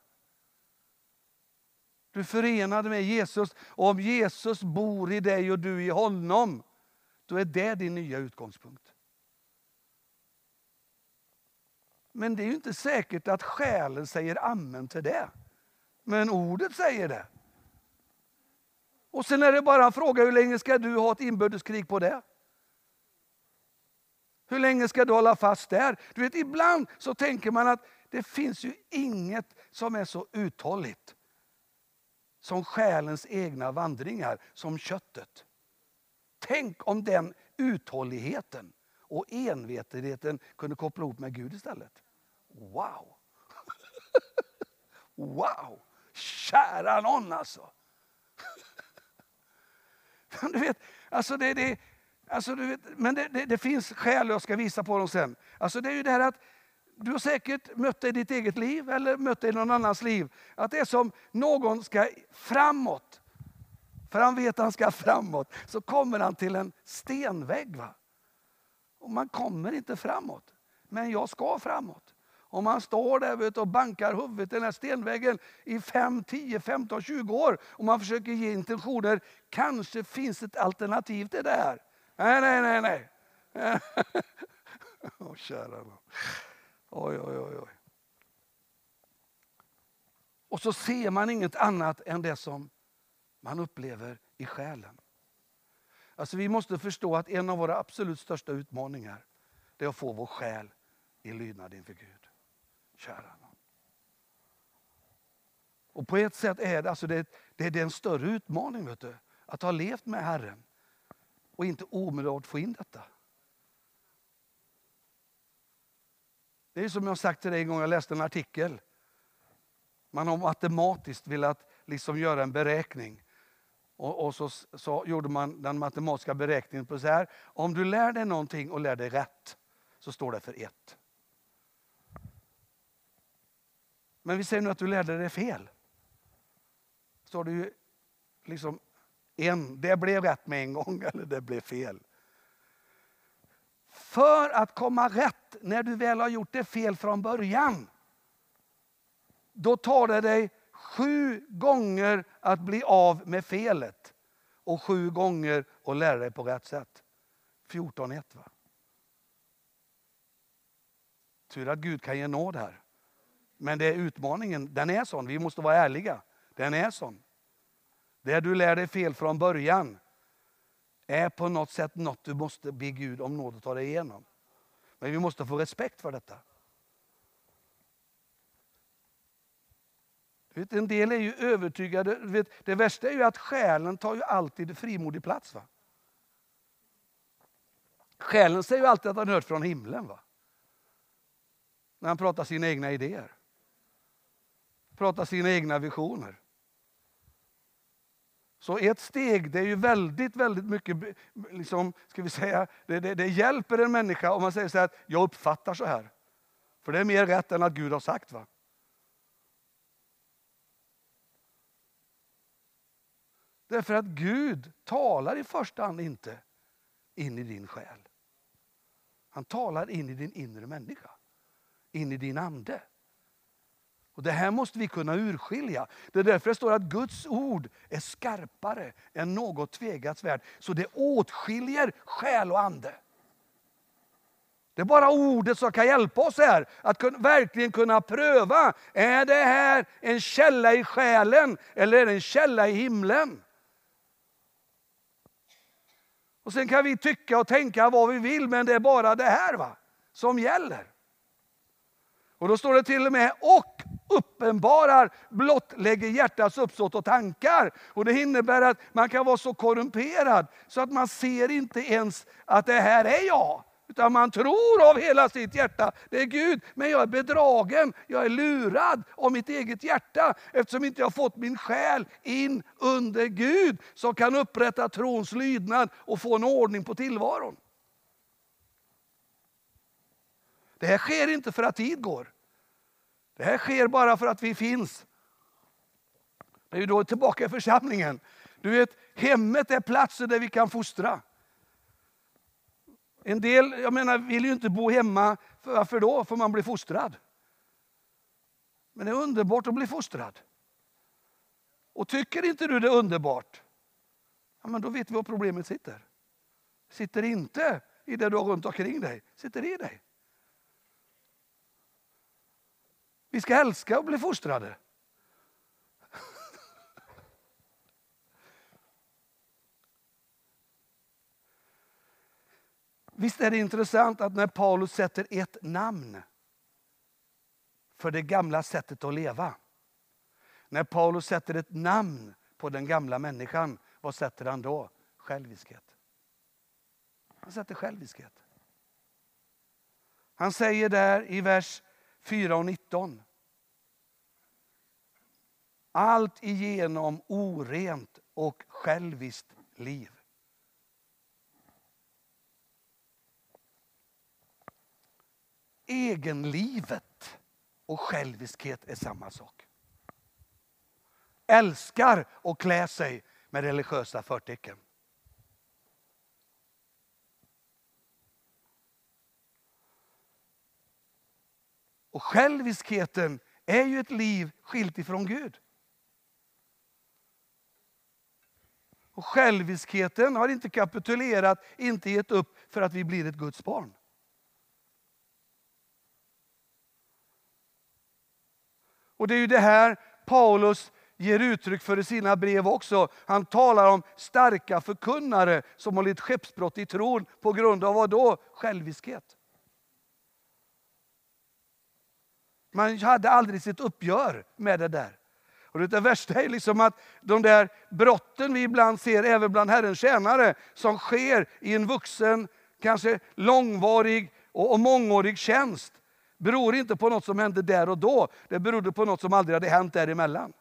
Du är förenad med Jesus. Och om Jesus bor i dig och du i honom, då är det din nya utgångspunkt. Men det är ju inte säkert att själen säger amen till det. Men ordet säger det. Och sen är det bara en fråga, hur länge ska du ha ett inbördeskrig på det? Hur länge ska du hålla fast där? Du vet, ibland så tänker man att det finns ju inget som är så uthålligt som själens egna vandringar, som köttet. Tänk om den uthålligheten och envetenheten kunde koppla ihop med Gud istället. Wow! wow! kära någon alltså. du vet, alltså det, det, alltså du vet, men det, det, det finns skäl, jag ska visa på dem sen. Alltså det är ju det här att du har säkert mött det i ditt eget liv eller mött det i någon annans liv. Att det är som någon ska framåt. För han vet att han ska framåt. Så kommer han till en stenvägg. Va? Och man kommer inte framåt. Men jag ska framåt. Om man står där vet, och bankar huvudet i den här stenväggen i 5, 10, 15, 20 år och man försöker ge intentioner. Kanske finns ett alternativ till det här. Nej, nej, nej, nej. oh, kära Oj, oj, oj, oj. Och så ser man inget annat än det som man upplever i själen. Alltså vi måste förstå att en av våra absolut största utmaningar det är att få vår själ i lydnad inför Gud. Kära någon. Och på ett sätt är det, alltså det, det, det är en större utmaning vet du, att ha levt med Herren och inte omedelbart få in detta. Det är som jag sagt till dig en gång, jag läste en artikel. Man har matematiskt velat liksom göra en beräkning. Och, och så, så, gjorde man den matematiska beräkningen på så här. Om du lär dig någonting och lär dig rätt, så står det för ett. Men vi säger nu att du lärde dig fel. Så har du ju liksom en, det blev rätt med en gång eller det blev fel. För att komma rätt när du väl har gjort det fel från början. Då tar det dig sju gånger att bli av med felet. Och sju gånger att lära dig på rätt sätt. 14.1 va? Tur att Gud kan ge nåd här. Men det är utmaningen, den är sån. Vi måste vara ärliga. Den är sån. Det du lär dig fel från början är på något sätt något du måste be Gud om nåd att ta dig igenom. Men vi måste få respekt för detta. Vet, en del är ju övertygade. Vet, det värsta är ju att själen tar ju alltid frimodig plats. Va? Själen säger ju alltid att han hört från himlen. Va? När han pratar sina egna idéer. Pratar sina egna visioner. Så ett steg, det är ju väldigt, väldigt mycket, liksom, ska vi säga, det, det, det hjälper en människa om man säger så här att jag uppfattar så här. För det är mer rätt än att Gud har sagt. va? Därför att Gud talar i första hand inte in i din själ. Han talar in i din inre människa, in i din ande. Och Det här måste vi kunna urskilja. Det är därför det står att Guds ord är skarpare än något tvegat svärd. Så det åtskiljer själ och ande. Det är bara ordet som kan hjälpa oss här att verkligen kunna pröva. Är det här en källa i själen eller är det en källa i himlen? Och Sen kan vi tycka och tänka vad vi vill men det är bara det här va, som gäller. Och då står det till och med och uppenbarar, blottlägger hjärtats uppsåt och tankar. Och Det innebär att man kan vara så korrumperad så att man ser inte ens att det här är jag. Utan man tror av hela sitt hjärta, det är Gud. Men jag är bedragen, jag är lurad av mitt eget hjärta. Eftersom inte jag fått min själ in under Gud. Som kan upprätta trons lydnad och få en ordning på tillvaron. Det här sker inte för att tid går. Det här sker bara för att vi finns. Det är ju då tillbaka i församlingen. Du vet, hemmet är platsen där vi kan fostra. En del jag menar, vill ju inte bo hemma. Varför då? För man blir fostrad. Men det är underbart att bli fostrad. Och tycker inte du det är underbart, ja, men då vet vi var problemet sitter. Sitter inte i det du har runt omkring dig, sitter i dig. Vi ska älska och bli fostrade. Visst är det intressant att när Paulus sätter ett namn för det gamla sättet att leva. När Paulus sätter ett namn på den gamla människan, vad sätter han då? Själviskhet. Han sätter själviskhet. Han säger där i vers 4 och 19 allt igenom orent och själviskt liv. Egenlivet och själviskhet är samma sak. Älskar att klä sig med religiösa förtecken. Och själviskheten är ju ett liv skilt ifrån Gud. Och själviskheten har inte kapitulerat, inte gett upp för att vi blir ett Guds barn. Och det är ju det här Paulus ger uttryck för i sina brev också. Han talar om starka förkunnare som har lidit skeppsbrott i tron på grund av vad då? Själviskhet. Man hade aldrig sitt uppgör med det där. Och det värsta är liksom att de där brotten vi ibland ser även bland Herrens tjänare som sker i en vuxen, kanske långvarig och mångårig tjänst beror inte på något som hände där och då. Det berodde på något som aldrig hade hänt däremellan.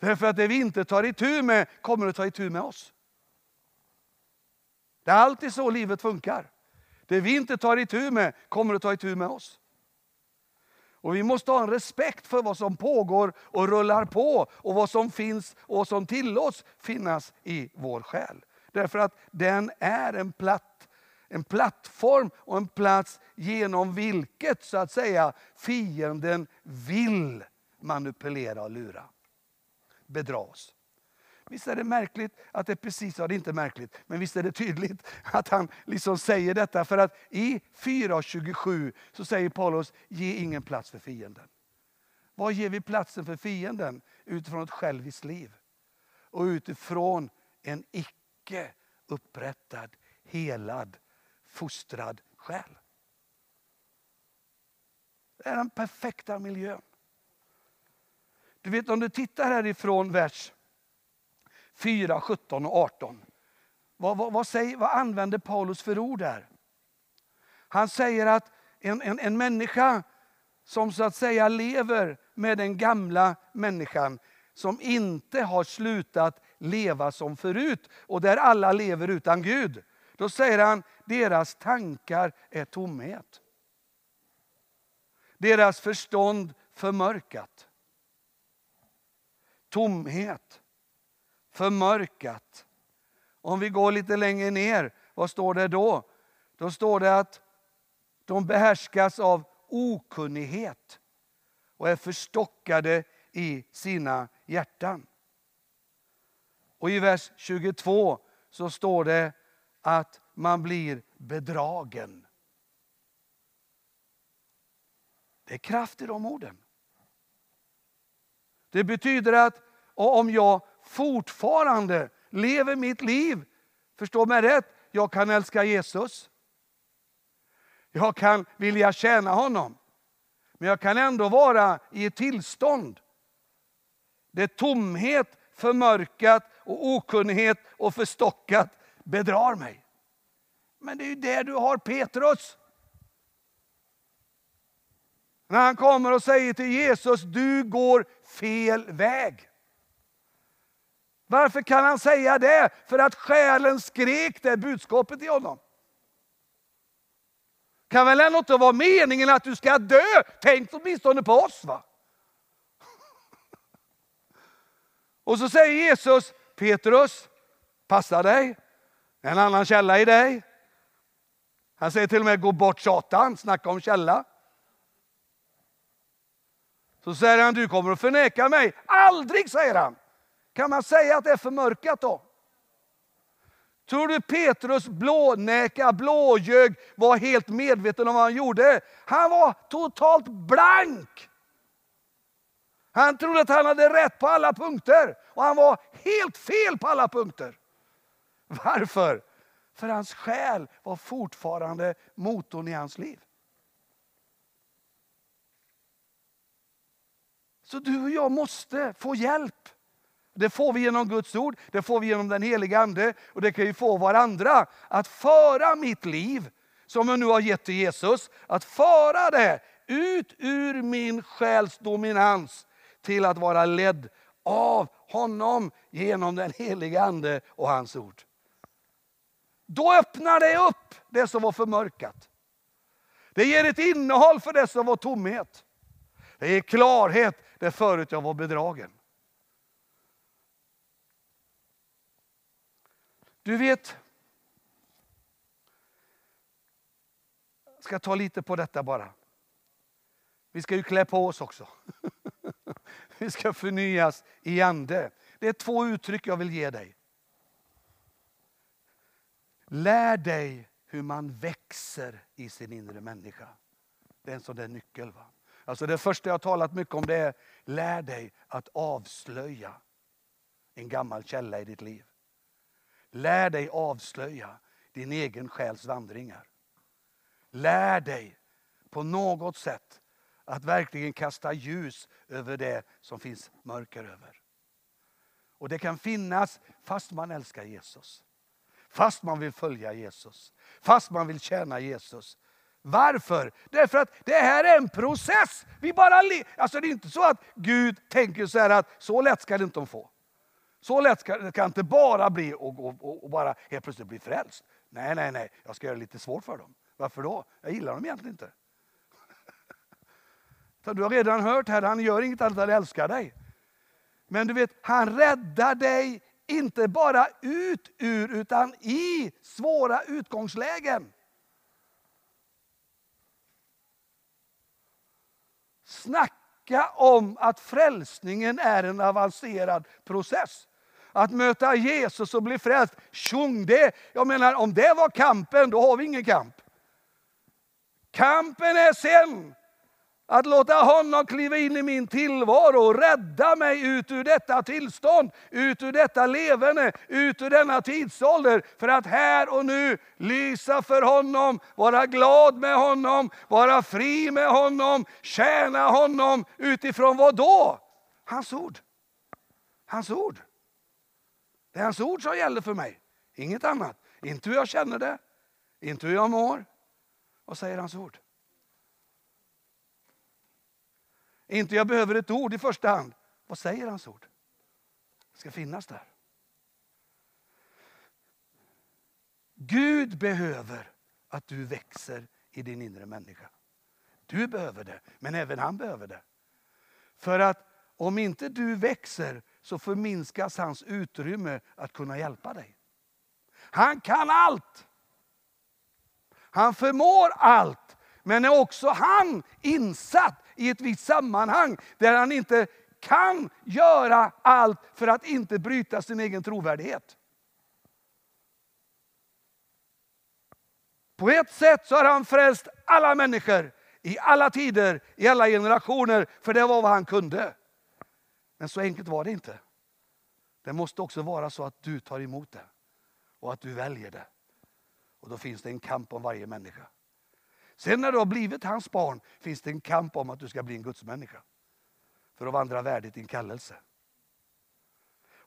Därför att det vi inte tar itu med kommer att ta itu med oss. Det är alltid så livet funkar. Det vi inte tar itu med kommer att ta itu med oss. Och Vi måste ha en respekt för vad som pågår och rullar på och vad som finns och som tillåts finnas i vår själ. Därför att den är en, platt, en plattform och en plats genom vilket så att säga fienden vill manipulera och lura. Bedra oss. Visst är det märkligt att det är precis, ja det är inte märkligt, men visst är det tydligt att han liksom säger detta. För att i 4.27 så säger Paulus, ge ingen plats för fienden. Vad ger vi platsen för fienden? Utifrån ett själviskt liv. Och utifrån en icke upprättad, helad, fostrad själ. Det är den perfekta miljön. Du vet om du tittar härifrån vers 4, 17 och 18. Vad, vad, vad, säger, vad använder Paulus för ord där? Han säger att en, en, en människa som så att säga lever med den gamla människan som inte har slutat leva som förut och där alla lever utan Gud. Då säger han, deras tankar är tomhet. Deras förstånd förmörkat. Tomhet förmörkat. Om vi går lite längre ner, vad står det då? Då står det att de behärskas av okunnighet och är förstockade i sina hjärtan. Och i vers 22 så står det att man blir bedragen. Det är kraft i de orden. Det betyder att om jag fortfarande lever mitt liv. Förstå mig rätt, jag kan älska Jesus. Jag kan vilja tjäna honom. Men jag kan ändå vara i ett tillstånd där tomhet, förmörkat och okunnighet och förstockat bedrar mig. Men det är ju där du har Petrus. När han kommer och säger till Jesus, du går fel väg. Varför kan han säga det? För att själen skrek det budskapet i honom. Kan väl ändå inte vara meningen att du ska dö? Tänk åtminstone på oss va? Och så säger Jesus, Petrus, passa dig. En annan källa i dig. Han säger till och med, gå bort Satan, snacka om källa. Så säger han, du kommer att förneka mig. Aldrig, säger han. Kan man säga att det är förmörkat då? Tror du Petrus blånäka, blåljög, var helt medveten om vad han gjorde? Han var totalt blank. Han trodde att han hade rätt på alla punkter och han var helt fel på alla punkter. Varför? För hans själ var fortfarande motorn i hans liv. Så du och jag måste få hjälp. Det får vi genom Guds ord, det får vi genom den heliga Ande och det kan ju få varandra. Att föra mitt liv, som jag nu har gett till Jesus, att föra det ut ur min själs dominans till att vara ledd av honom genom den heliga Ande och hans ord. Då öppnar det upp det som var förmörkat. Det ger ett innehåll för det som var tomhet. Det ger klarhet där förut jag var bedragen. Du vet, jag ska ta lite på detta bara. Vi ska ju klä på oss också. Vi ska förnyas i ande. Det är två uttryck jag vill ge dig. Lär dig hur man växer i sin inre människa. Det är en sån där nyckel. Va? Alltså det första jag har talat mycket om det är, lär dig att avslöja en gammal källa i ditt liv. Lär dig avslöja din egen själs vandringar. Lär dig på något sätt att verkligen kasta ljus över det som finns mörker över. Och det kan finnas fast man älskar Jesus. Fast man vill följa Jesus. Fast man vill tjäna Jesus. Varför? Därför att det här är en process. Vi bara alltså det är inte så att Gud tänker så här att så lätt ska det inte de få. Så lätt ska det kan inte bara bli och, och, och bara helt plötsligt bli frälst. Nej, nej, nej, jag ska göra det lite svårt för dem. Varför då? Jag gillar dem egentligen inte. Du har redan hört här, han gör inget annat än älskar dig. Men du vet, han räddar dig inte bara ut ur, utan i svåra utgångslägen. Snacka om att frälsningen är en avancerad process. Att möta Jesus och bli frälst, tjong det, jag menar om det var kampen, då har vi ingen kamp. Kampen är sen att låta honom kliva in i min tillvaro och rädda mig ut ur detta tillstånd, ut ur detta levande, ut ur denna tidsålder. För att här och nu lysa för honom, vara glad med honom, vara fri med honom, tjäna honom utifrån vad då? Hans ord. Hans ord. Det är hans ord som gäller för mig, inget annat. Inte hur jag känner det, inte hur jag mår. Vad säger hans ord? Inte jag behöver ett ord i första hand. Vad säger hans ord? Det ska finnas där. Gud behöver att du växer i din inre människa. Du behöver det, men även han behöver det. För att om inte du växer så förminskas hans utrymme att kunna hjälpa dig. Han kan allt. Han förmår allt. Men är också han insatt i ett visst sammanhang där han inte kan göra allt för att inte bryta sin egen trovärdighet. På ett sätt så har han frälst alla människor i alla tider, i alla generationer, för det var vad han kunde. Men så enkelt var det inte. Det måste också vara så att du tar emot det och att du väljer det. Och då finns det en kamp om varje människa. Sen när du har blivit hans barn finns det en kamp om att du ska bli en gudsmänniska. För att vandra värdigt din kallelse.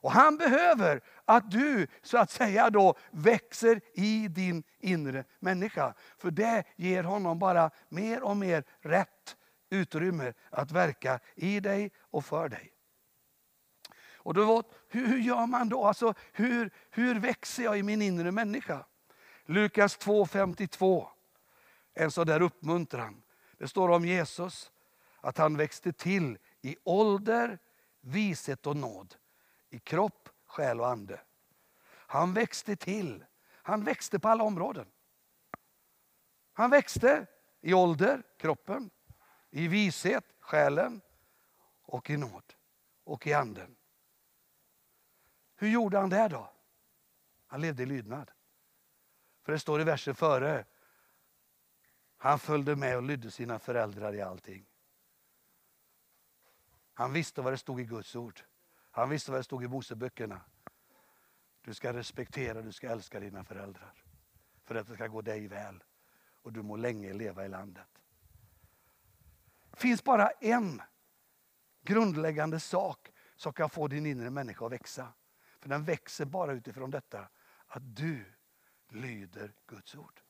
Och han behöver att du så att säga då växer i din inre människa. För det ger honom bara mer och mer rätt utrymme att verka i dig och för dig. Och då, hur gör man då? Alltså, hur, hur växer jag i min inre människa? Lukas 2.52 en sån där uppmuntran. Det står om Jesus att han växte till i ålder, vishet och nåd. I kropp, själ och ande. Han växte till. Han växte på alla områden. Han växte i ålder, kroppen, i vishet, själen och i nåd och i anden. Hur gjorde han det då? Han levde i lydnad. För det står i versen före han följde med och lydde sina föräldrar i allting. Han visste vad det stod i Guds ord. Han visste vad det stod i Moseböckerna. Du ska respektera, du ska älska dina föräldrar. För att det ska gå dig väl och du må länge leva i landet. Det finns bara en grundläggande sak som kan få din inre människa att växa. För den växer bara utifrån detta att du lyder Guds ord.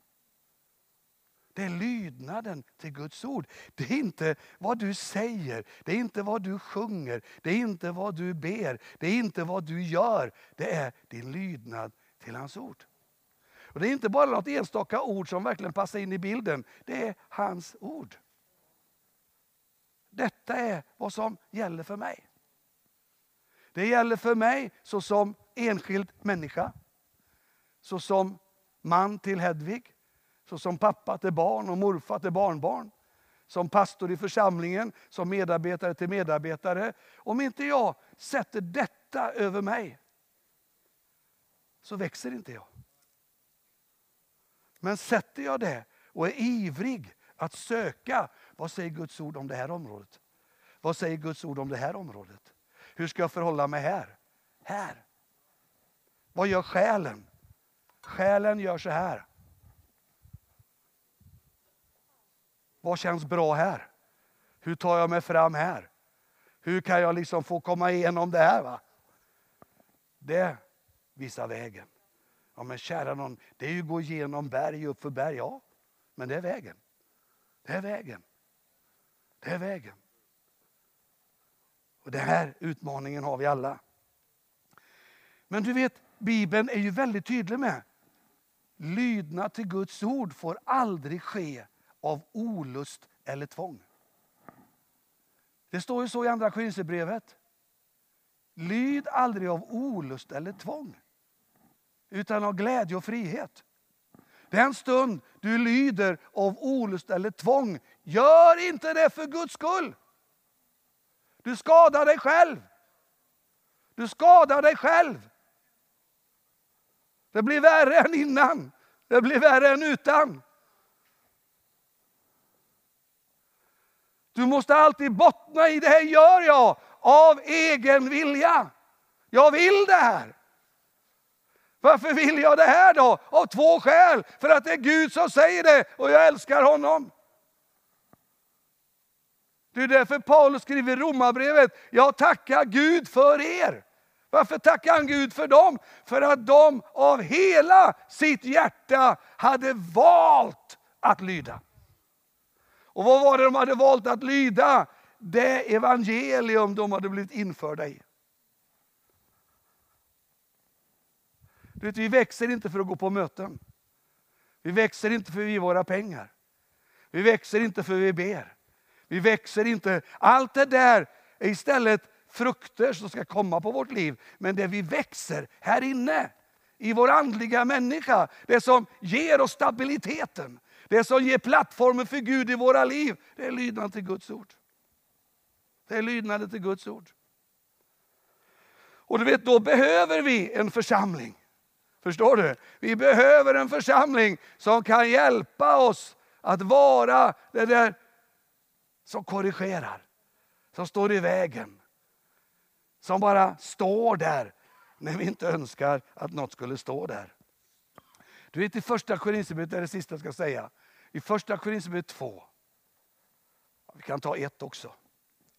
Det är lydnaden till Guds ord. Det är inte vad du säger, det är inte vad du sjunger, det är inte vad du ber, det är inte vad du gör. Det är din lydnad till hans ord. Och Det är inte bara något enstaka ord som verkligen passar in i bilden. Det är hans ord. Detta är vad som gäller för mig. Det gäller för mig såsom enskild människa, såsom man till Hedvig, så som pappa till barn och morfar till barnbarn, som pastor i församlingen, som medarbetare till medarbetare. Om inte jag sätter detta över mig, så växer inte jag. Men sätter jag det och är ivrig att söka, vad säger Guds ord om det här området? Vad säger Guds ord om det här området? Hur ska jag förhålla mig här? Här. Vad gör själen? Själen gör så här. Vad känns bra här? Hur tar jag mig fram här? Hur kan jag liksom få komma igenom det här? Va? Det visar vägen. Ja men kära någon, det är ju att gå igenom berg upp för berg. Ja, men det är vägen. Det är vägen. Det är vägen. Och Den här utmaningen har vi alla. Men du vet, Bibeln är ju väldigt tydlig med lydnad till Guds ord får aldrig ske av olust eller tvång. Det står ju så i Andra Korinthierbrevet. Lyd aldrig av olust eller tvång, utan av glädje och frihet. Den stund du lyder av olust eller tvång, gör inte det för Guds skull. Du skadar dig själv. Du skadar dig själv. Det blir värre än innan. Det blir värre än utan. Du måste alltid bottna i det här gör jag av egen vilja. Jag vill det här. Varför vill jag det här då? Av två skäl. För att det är Gud som säger det och jag älskar honom. Det är därför Paulus skriver i Romarbrevet, jag tackar Gud för er. Varför tackar han Gud för dem? För att de av hela sitt hjärta hade valt att lyda. Och vad var det de hade valt att lyda? Det evangelium de hade blivit införda i. Du vet, vi växer inte för att gå på möten. Vi växer inte för att vi våra pengar. Vi växer inte för att vi ber. Vi växer inte. Allt det där är istället frukter som ska komma på vårt liv. Men det vi växer här inne, i vår andliga människa, det som ger oss stabiliteten, det som ger plattformen för Gud i våra liv, det är lydnaden till Guds ord. Det är lydnaden till Guds ord. Och du vet, då behöver vi en församling. Förstår du? Vi behöver en församling som kan hjälpa oss att vara det där som korrigerar, som står i vägen. Som bara står där när vi inte önskar att något skulle stå där. Du vet i första Korinthierbrevet, det är det sista jag ska säga. I första Korinthierbrevet 2. Vi kan ta ett också.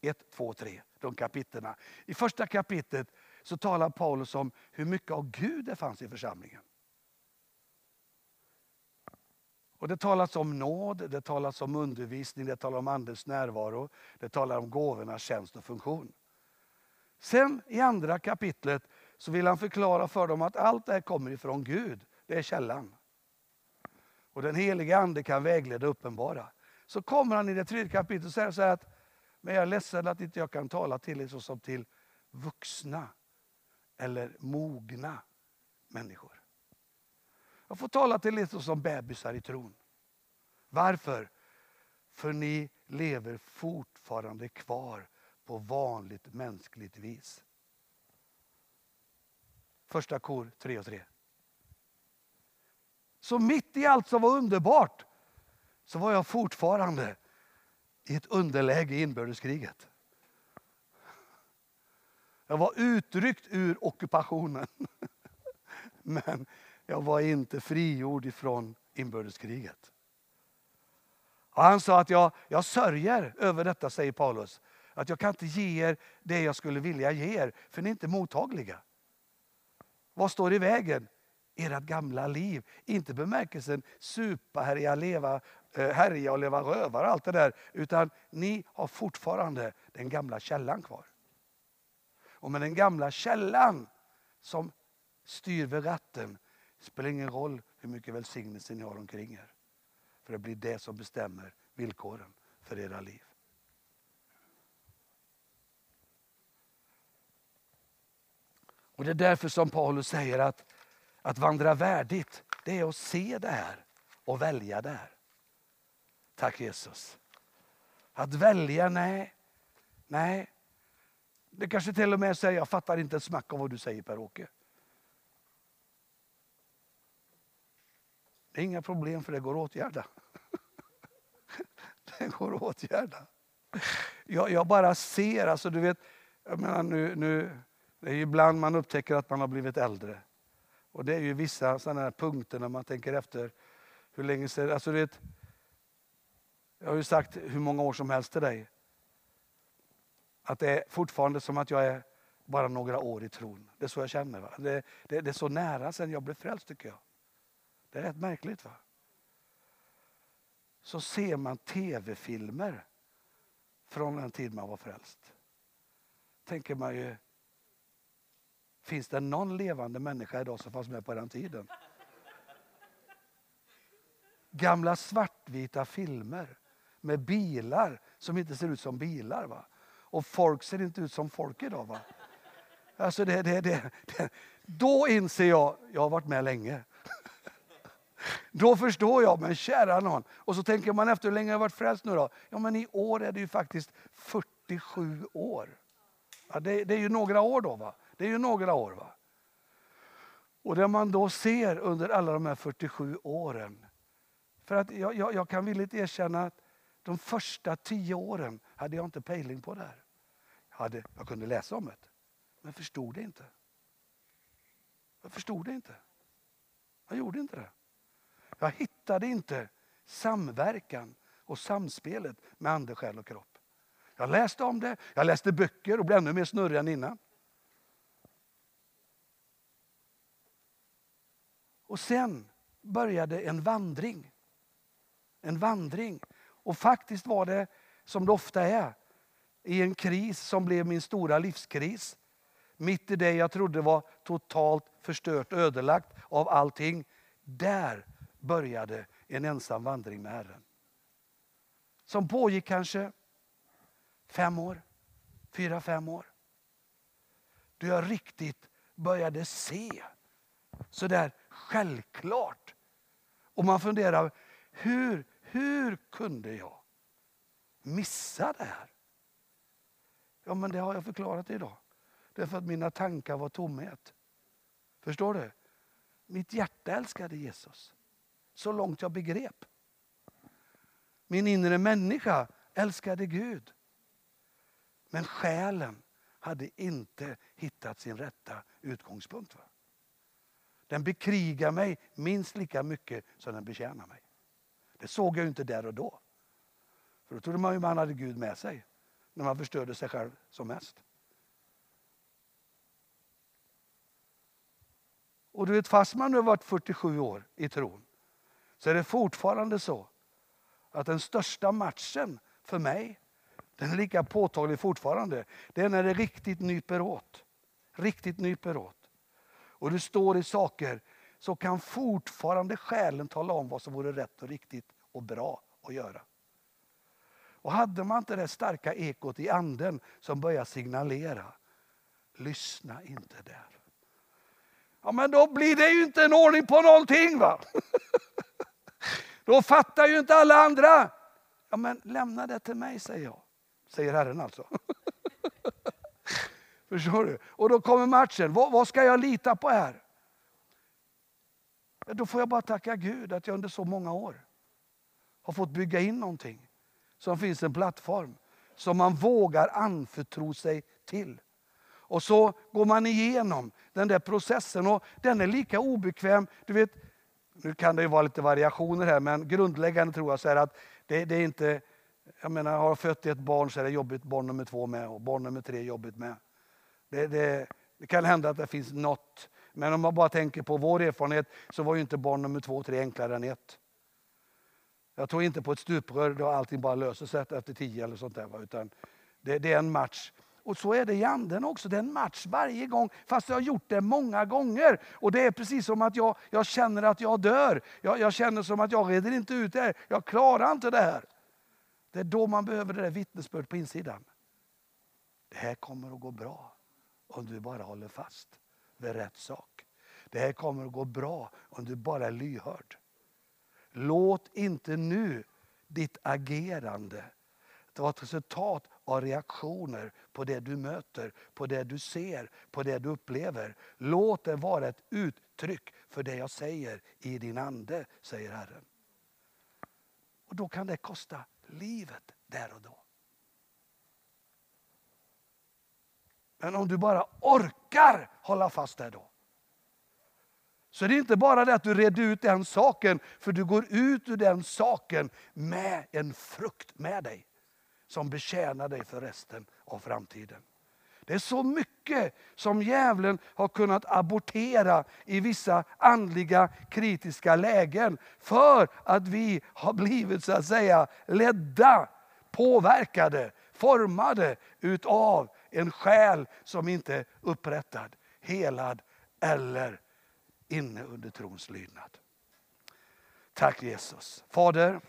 1, 2, 3, de kapitlerna. I första kapitlet så talar Paulus om hur mycket av Gud det fanns i församlingen. Och Det talas om nåd, det talas om undervisning, det talas om Andens närvaro, det talar om gåvornas tjänst och funktion. Sen i andra kapitlet så vill han förklara för dem att allt det här kommer ifrån Gud. Det är källan. Och den heliga ande kan vägleda och uppenbara. Så kommer han i det tredje kapitlet och säger så att men jag är ledsen att inte jag kan tala till er såsom till vuxna eller mogna människor. Jag får tala till er som bebisar i tron. Varför? För ni lever fortfarande kvar på vanligt mänskligt vis. Första kor 3 och 3. Så mitt i allt som var underbart så var jag fortfarande i ett underläge i inbördeskriget. Jag var utryckt ur ockupationen. Men jag var inte frigjord ifrån inbördeskriget. Och han sa att jag, jag sörjer över detta, säger Paulus. Att jag kan inte ge er det jag skulle vilja ge er, för ni är inte mottagliga. Vad står i vägen? Ert gamla liv. Inte bemärkelsen supa, härja, leva, eh, härja och leva rövare allt det där. Utan ni har fortfarande den gamla källan kvar. Och med den gamla källan som styr vid ratten spelar ingen roll hur mycket välsignelse ni har omkring er. För det blir det som bestämmer villkoren för era liv. Och Det är därför som Paulus säger att, att vandra värdigt, det är att se det här och välja det här. Tack Jesus. Att välja, nej. Nej. Det kanske till och med säger, jag fattar inte ett smack av vad du säger Per-Åke. Det är inga problem för det går att åtgärda. Det går att åtgärda. Jag, jag bara ser, alltså du vet, jag menar nu, nu, det är ibland man upptäcker att man har blivit äldre. Och det är ju vissa sådana här punkter när man tänker efter hur länge sedan, alltså du vet, jag har ju sagt hur många år som helst till dig. Att det är fortfarande som att jag är bara några år i tron. Det är så jag känner. Va? Det, det, det är så nära sedan jag blev frälst tycker jag. Det är rätt märkligt. va? Så ser man tv-filmer från den tid man var frälst. Tänker man ju, finns det någon levande människa idag som fanns med på den tiden? Gamla svartvita filmer med bilar som inte ser ut som bilar. Va? Och folk ser inte ut som folk idag. Va? Alltså det, det, det, det. Då inser jag, jag har varit med länge. Då förstår jag, men kära någon. Och så tänker man efter hur länge har jag varit frälst nu då? Ja men i år är det ju faktiskt 47 år. Ja, det, det, är ju några år då va? Det är ju några år va? Och det man då ser under alla de här 47 åren. För att jag, jag, jag kan villigt erkänna att de första tio åren hade jag inte pejling på det här. Jag, hade, jag kunde läsa om det, men förstod det inte. Jag förstod det inte. Jag gjorde inte det. Jag hittade inte samverkan och samspelet med ande, själ och kropp. Jag läste om det, jag läste böcker och blev ännu mer snurrig än innan. Och sen började en vandring. En vandring. Och faktiskt var det, som det ofta är, i en kris som blev min stora livskris. Mitt i det jag trodde var totalt förstört, ödelagt av allting. Där började en ensam vandring med Herren. Som pågick kanske fem år, fyra, fem år. Då jag riktigt började se sådär självklart. Och man funderar, hur, hur kunde jag missa det här? Ja, men det har jag förklarat idag. Därför att mina tankar var tomhet. Förstår du? Mitt hjärta älskade Jesus så långt jag begrep. Min inre människa älskade Gud. Men själen hade inte hittat sin rätta utgångspunkt. Den bekrigar mig minst lika mycket som den betjänar mig. Det såg jag inte där och då. För då trodde man ju man hade Gud med sig när man förstörde sig själv som mest. Och du vet, fast man nu har varit 47 år i tron så är det fortfarande så att den största matchen för mig, den är lika påtaglig fortfarande. Det är när det riktigt nyper åt. Riktigt nyper åt. Och du står i saker så kan fortfarande själen tala om vad som vore rätt och riktigt och bra att göra. Och hade man inte det starka ekot i anden som börjar signalera, lyssna inte där. Ja men då blir det ju inte en ordning på någonting va. Då fattar ju inte alla andra. Ja, men lämna det till mig, säger jag. Säger Herren alltså. Förstår du? Och då kommer matchen. Vad, vad, ska jag lita på här? Då får jag bara tacka Gud att jag under så många år har fått bygga in någonting. Som finns en plattform som man vågar anförtro sig till. Och så går man igenom den där processen och den är lika obekväm. Du vet, nu kan det ju vara lite variationer här, men grundläggande tror jag så är att det, det, är inte, jag menar har jag fött ett barn så är det jobbigt barn nummer två med och barn nummer tre är jobbigt med. Det, det, det kan hända att det finns något, men om man bara tänker på vår erfarenhet så var ju inte barn nummer två och tre enklare än ett. Jag tror inte på ett stuprör då allting bara löser sig efter tio eller sånt där. Utan det, det är en match. Och så är det i anden också. Det är en match varje gång, fast jag har gjort det många gånger. Och det är precis som att jag, jag känner att jag dör. Jag, jag känner som att jag reder inte ut det här. Jag klarar inte det här. Det är då man behöver det där vittnesbörd på insidan. Det här kommer att gå bra om du bara håller fast vid rätt sak. Det här kommer att gå bra om du bara är lyhörd. Låt inte nu ditt agerande vara ett resultat av reaktioner på det du möter, på det du ser, på det du upplever. Låt det vara ett uttryck för det jag säger i din ande, säger Herren. Och Då kan det kosta livet där och då. Men om du bara orkar hålla fast där då. Så det är inte bara det att du reder ut den saken, för du går ut ur den saken med en frukt med dig. Som betjänar dig för resten av framtiden. Det är så mycket som djävulen har kunnat abortera i vissa andliga kritiska lägen. För att vi har blivit så att säga ledda, påverkade, formade utav en själ som inte är upprättad, helad eller inne under trons lydnad. Tack Jesus. Fader,